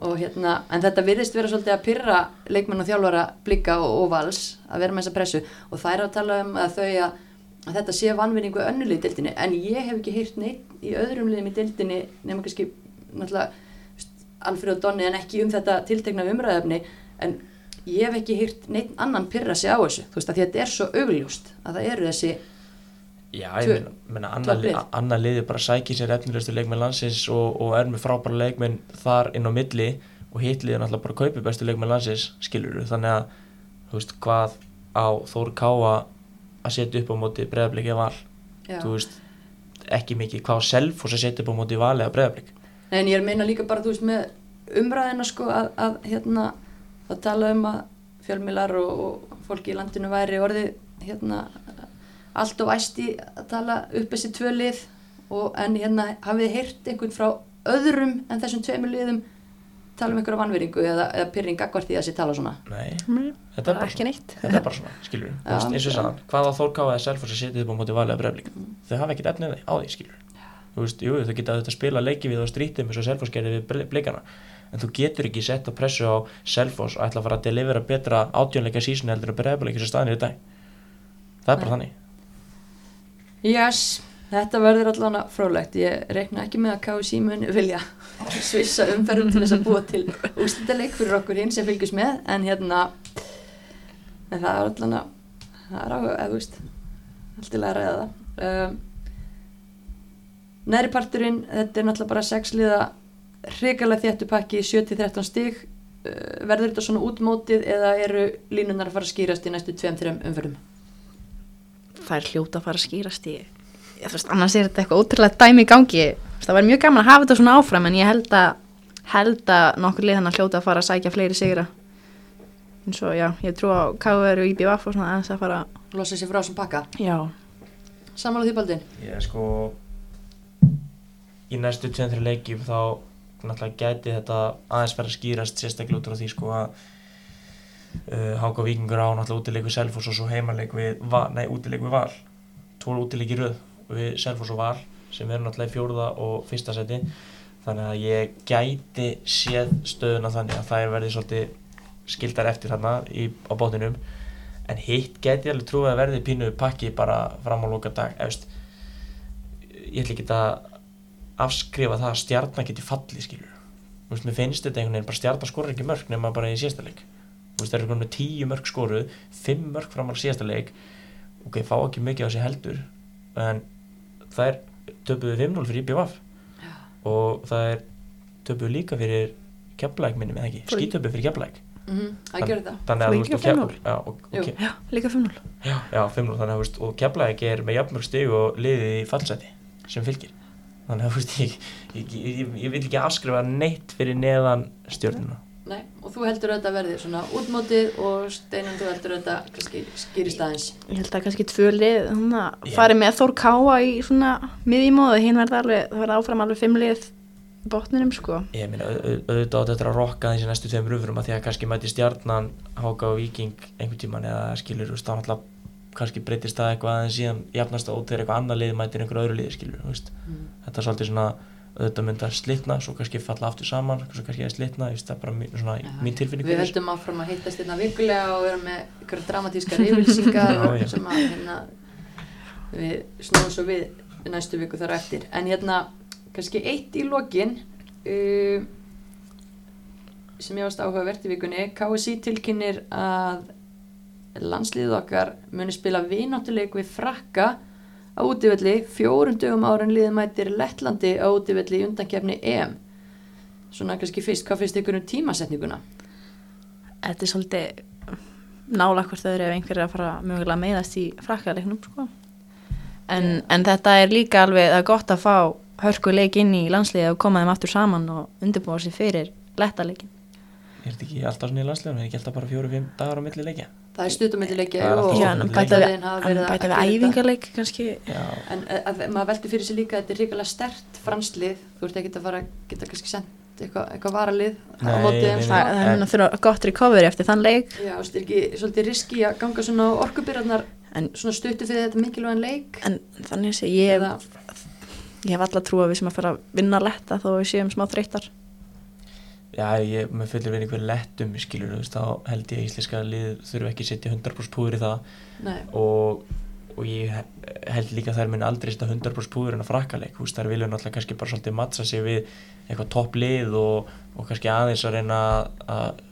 Og hérna, en þetta virðist vera svolítið að pyrra leikmenn og þjálfara blika og, og vals að vera með þessa pressu og er að tala um að þau að, að þetta sé vannvinningu önnulegi dildinni en ég hef ekki heyrt neitt í öðrum liðum í dildinni nema kannski náttúrulega Alfred og Donni en ekki um þetta tiltekna umræðefni en ég hef ekki heyrt neitt annan pyrra sig á þessu þú veist að að þetta er svo augljóst að það eru þessi Já, ég meina, meina tvö annað lið. lið. Anna liði bara sækir sér efnilegustu leikmenn landsins og, og er með frábæra leikmenn þar inn á milli og hitt liði náttúrulega bara að kaupi bestu leikmenn landsins skilur þannig að þú veist hvað á Þór Káa að setja upp á móti breðabliki val já. þú veist ekki mikið hvað á Selfoss að setja upp á móti vali eða breðablik Nei, en ég er að meina líka bara þú veist með umræðina sko að, að hérna að tala um að fjölmilar og, og fólki í landinu væri orðið hérna allt of æsti að tala upp þessi tvö lið og en hérna hafið þið heyrt einhvern frá öðrum en þessum tveimur liðum tala um einhverja vannveringu eða, eða pyrring því að þessi tala svona? Nei, Mm, þetta er bara neitt. Þetta er bara svona, skilur við, eins og já. sann, hvað á Þór Káa eða Selfoss að setja upp á móti vali eða breðablik þau hafa ekkert efnið á því, skilur þú veist, jú, þau geta auðvitað að spila leiki við á strítið eins og Selfoss gerði við blikana en þú getur ekki sett á pressu á Selfoss og ætla að fara að delivera betra átjónleika sísun heldur að breðablik sem staðin er í dag það er bara þannig Yes, þetta verður allan frólægt. Ég reikna ekki með að KSI muni vilja svissa umferðum til þess að búa til ústendaleik fyrir okkur hinn sem fylgjast með, en hérna, en það er allan að, það er á, eða þú veist, allt til að ræða það. Um, Næri parturinn, þetta er náttúrulega bara sexliða hrikalega þéttu pakki, 7-13 stig. Uh, verður þetta svona útmótið eða eru línunar að fara að skýrast í næstu 2-3 umferðum? það er hljóta að fara að skýrast í ég, þú veist, annars er þetta eitthvað ótrúlega dæmi í gangi það væri mjög gaman að hafa þetta svona áfram en ég held að held að nokkur lið hann að hljóta að fara að sækja fleiri sigra eins og já, ég trú á KVR og IBVF og svona aðeins að fara Losa sér frá sem pakka. já, Sammála því Baldin? ég sko í næstu 2-3 leikjum þá náttúrulega gæti þetta aðeins verið að skýrast sérstaklega út frá því sko að uh, Háka Víkingur á náttúrulega útileik við Selfoss og svo heimaleik við nei útileik við Val. Tvo útileik í röð við Selfoss og Val sem eru náttúrulega í fjórða og fyrsta seti. Þannig að ég gæti séð stöðuna þannig að það verði svolítið skildar eftir þarna í, á bóttinum en hitt gæti alveg trúið að verði pínu pakki bara fram á loka dag efst ég ætla ekki að afskrifa það að stjarnar geti fallið skilur þú veist, mér finnst þetta einhvern veginn bara stjarnar skorur ekki mörg nema bara í síðasta leik. Þú veist, það eru konum með tíu mörg skoruð fimm mörg fram á síðasta leik. Ok, fá ekki mikið á sig heldur en það er töpuðu 5-0 fyrir IBVF og það er töpuðu líka fyrir keflæk minni með ekki, skítöpuðu fyrir keflæk Mm -hmm, það gerði það. þannig að þú veist, á 5-0? Kefl- já, líka 5-0 já, já, 5-0 þannig að þú veist, og keflæk er með jafnmörg stig og liðið í fallseti sem fylgir þannig að ég, ég, ég, ég vil ekki afskrifa neitt fyrir neðan stjórnuna Nei, og þú heldur að þetta verði svona útmótið og Steinan þú heldur að þetta kannski skýrist aðeins. ég held að kannski tvö lið þannig að Já. fari með Þór Káa í svona miðjumóðu, hinn verði alveg það verði áfram alveg fimm lið í botninum sko ég meina, au- au- auðvitað á þetta að rokka þessi næstu tveim röfurum að því að kannski mæti stjarnan Háka og Víking einhvern tíman eða skilur, þá náttúrulega kannski breytist það eitthvað aðeins síðan jafnast á þegar eitthvað annað lið mætir einhver öðru liði skilur, Mm. þetta er svolítið svona þetta myndi að slitna, svo kannski falla aftur saman svo kannski að slitna, það er bara mín, svona, Já. mín tilfinning Við höldum áfram að hittast hérna vikulega og vera með ykkur dramatískar yfirlýsingar sem að hérna, við snúum svo við næstu viku þar eftir. En hérna, kannski eitt í lokin uh, sem ég varst áhugavert í vikunni. KSI tilkynir að landsliðið okkar muni spila vináttuleik við frakka á útivelli fjórum dögum ára en liðið mætir Lettlandi á útivelli í undankefni EM. Svona kannski fyrst, hvað finnst ykkur um tímasetninguna? Þetta er svolítið nála hvort þau eru ef einhver er að fara mögulega að meiðast í frakkaleiknum sko. en, Já. en þetta er líka alveg það er gott að fá hörku leik inn í landsliði og koma þeim aftur saman og undirbúa sér fyrir lettaleikin Er þetta ekki alltaf svona í landslegum, er ekki alltaf bara fjóru-fimm dagar á milli leikja? Það er og en milli bæta við, en að þetta. æfingarleik kannski? En að, maður veldur fyrir sig líka að þetta er ríkilega stert franslið, þú ert ekki að fara geta kannski sendt eitthvað eitthva varalið á Nei, móti þeim nei, sko. það, er en- að þurfa gott recovery eftir þann leik. Já, þú veist, er ekki svolítið riski að ganga svona orkubyrjarnar en, svona stuttu fyrir þetta mikilvægan leik? En þannig sé ég, ég hef alltaf trú að við sem að fara að vinna letta þó við séum smá þreyttar já ég með fullir verið einhver lettum skilur, veist, þá held ég að íslenska lið þurfi ekki að setja 100% púður í það nei, og, og ég he- held líka að þær muni aldrei setja 100% púður en að veist, þær vilja náttúrulega kannski bara svolítið mattsa sig við eitthvað topp lið og, og kannski aðeins að reyna að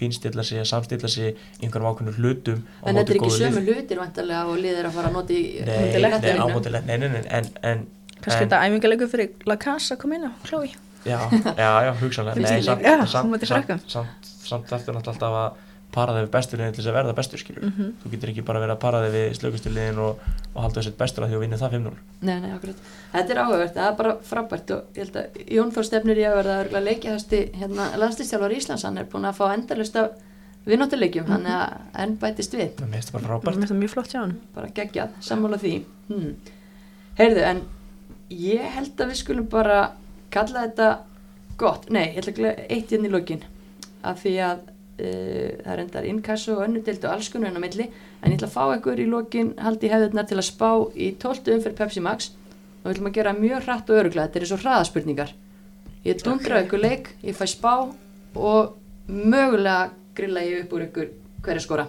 fínstilla sig, að samstilla sig í einhverjum ákveðnum hlutum á en þetta móti er ekki sömu liði. hlutir vantarlega og liðir að fara að nota í Nei, nei, á lettaliðinu. móti lett, nei, nei, nei, en, en kannski En- þetta æfingarleiku fyrir La Casa að koma inn á Chloe Já, já, já, hugsanlega Finnst Nei, samt? Já, samt, samt, samt, samt eftir náttúrulega alltaf að para þig við bestur liðin til þess að verða bestur skilur mm -hmm. Þú getur ekki bara verið að para þig við slökustu liðin og, og halda þessi bestur að því að vinna það 5-0 Nei, nei, akkurat. Þetta er áhugavert, það er bara frábært og ég held að Jón Þór stefnir í að verða leikjahæsti hérna, landslýstjálfar Íslands, hann er búin að fá endalust af vinnáttuleikjum, Mhm. þannig að enn bætist við, Það meðist bara Mér frábært finnst það mjög flott hjá hann bara geggjað, sammála því. Hmm. Heyrðu, en kalla þetta gott, nei, ég ætla að glega eitt hérna í lokin, af því að uh, það er endar innkassu og önnu dildu alls konar enn á milli, en ég ætla að fá ykkur í lokin haldi hefðirnar til að spá í 12 umferð Pepsi Max. Og við ætlum að gera mjög hratt og öruglega, þetta er svo hraðaspurningar ég dundra ykkur leik, ég fæ spá og mögulega grilla ég upp úr ykkur hverja skora.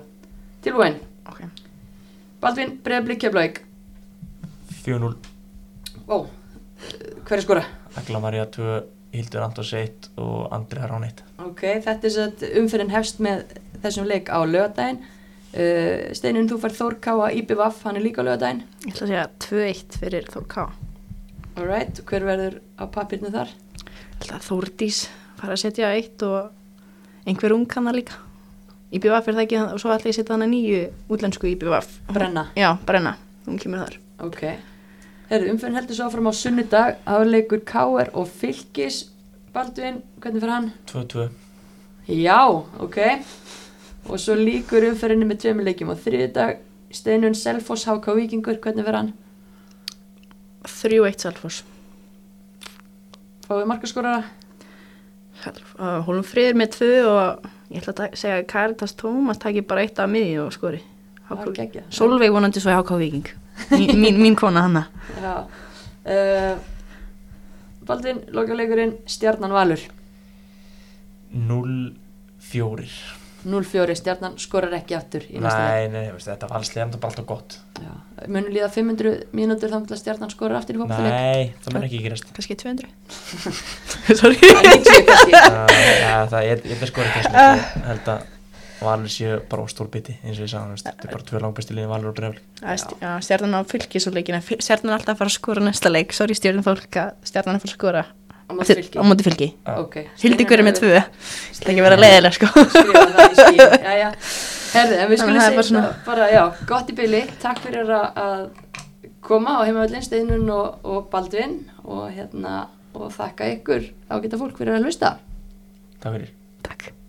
Tilbúin, okay. Baldvin Breiðblik Keflavík. 4-0, ó, hverja skora Agla Maria 2 Hildur Antons 1 og Andri Harán 1 ok, þetta er satt umferðin hefst með þessum leik á lögadaginn uh, Steinun, þú fær Þór Káa IBVF, hann er líka á lögadaginn Ég ætla að segja 2-1 fyrir Þór K. Alright, hver verður á papirnu þar? Ég ætla að Þórdís fara að setja eitt og einhver ung kannar líka. IBVF er það ekki? Og svo ætla ég að setja hana nýju útlensku IBVF Brenna. Já, Brenna, hún kemur þar. Ok, Herru, umferðin heldur svo áfram á sunnudag afleikur K.R. og Fylkis Baldvin, hvernig fyrir hann? 2-2 Já, ok og svo líkur umferðinni með tveimur leikjum á þriðdag Steinun Selfoss HK Víkingur, hvernig fyrir hann? 3-1 Salfors Fáið markaskorara? Hólum friður með 2 og ég ætla að segja Karitas Tómas taki bara eitt af miði og skori. Solveig vonandi svo í HK Viking mín, mín, kona hanna. Já. Uh, Baldvin, lokaleikurinn Stjarnan Valur. 0-4 0-4, Stjarnan skorar ekki aftur í næsta leik. Nei, nei, veist, þetta valslega er bara alltaf gott. Já. Munum líða 500 mínútur þá til að Stjarnan skorar aftur í fólkleik Nei, það mun ekki gerast. Kannski 200 Sorry. Það er 90 kannski Það ja, það er, ég er skorið þess að held að Valur séu bara á stór biti eins og ég sagði, þetta er bara tvö langbæsti liðin Valur og Brefli Stjarnan á fylki svo leikina. Stjarnan er alltaf að fara að skora næsta leik. Sorry stjarnan fólk að Stjarnan er að fara að skora. Á móti Fylki? á móti fylki. Ok. Hildi hverju með tvö. Það Steinunn er ekki vera hefur leiðilega sko. Skrifað það í skín herðu, en við skulum að segja bara svona- bara, já, gott í byli Takk fyrir að, að koma á heimavöldin Steinun og, og Baldvin. Og hérna og þakka ykkur ágæta fólk fyrir að hlusta. Takk fyrir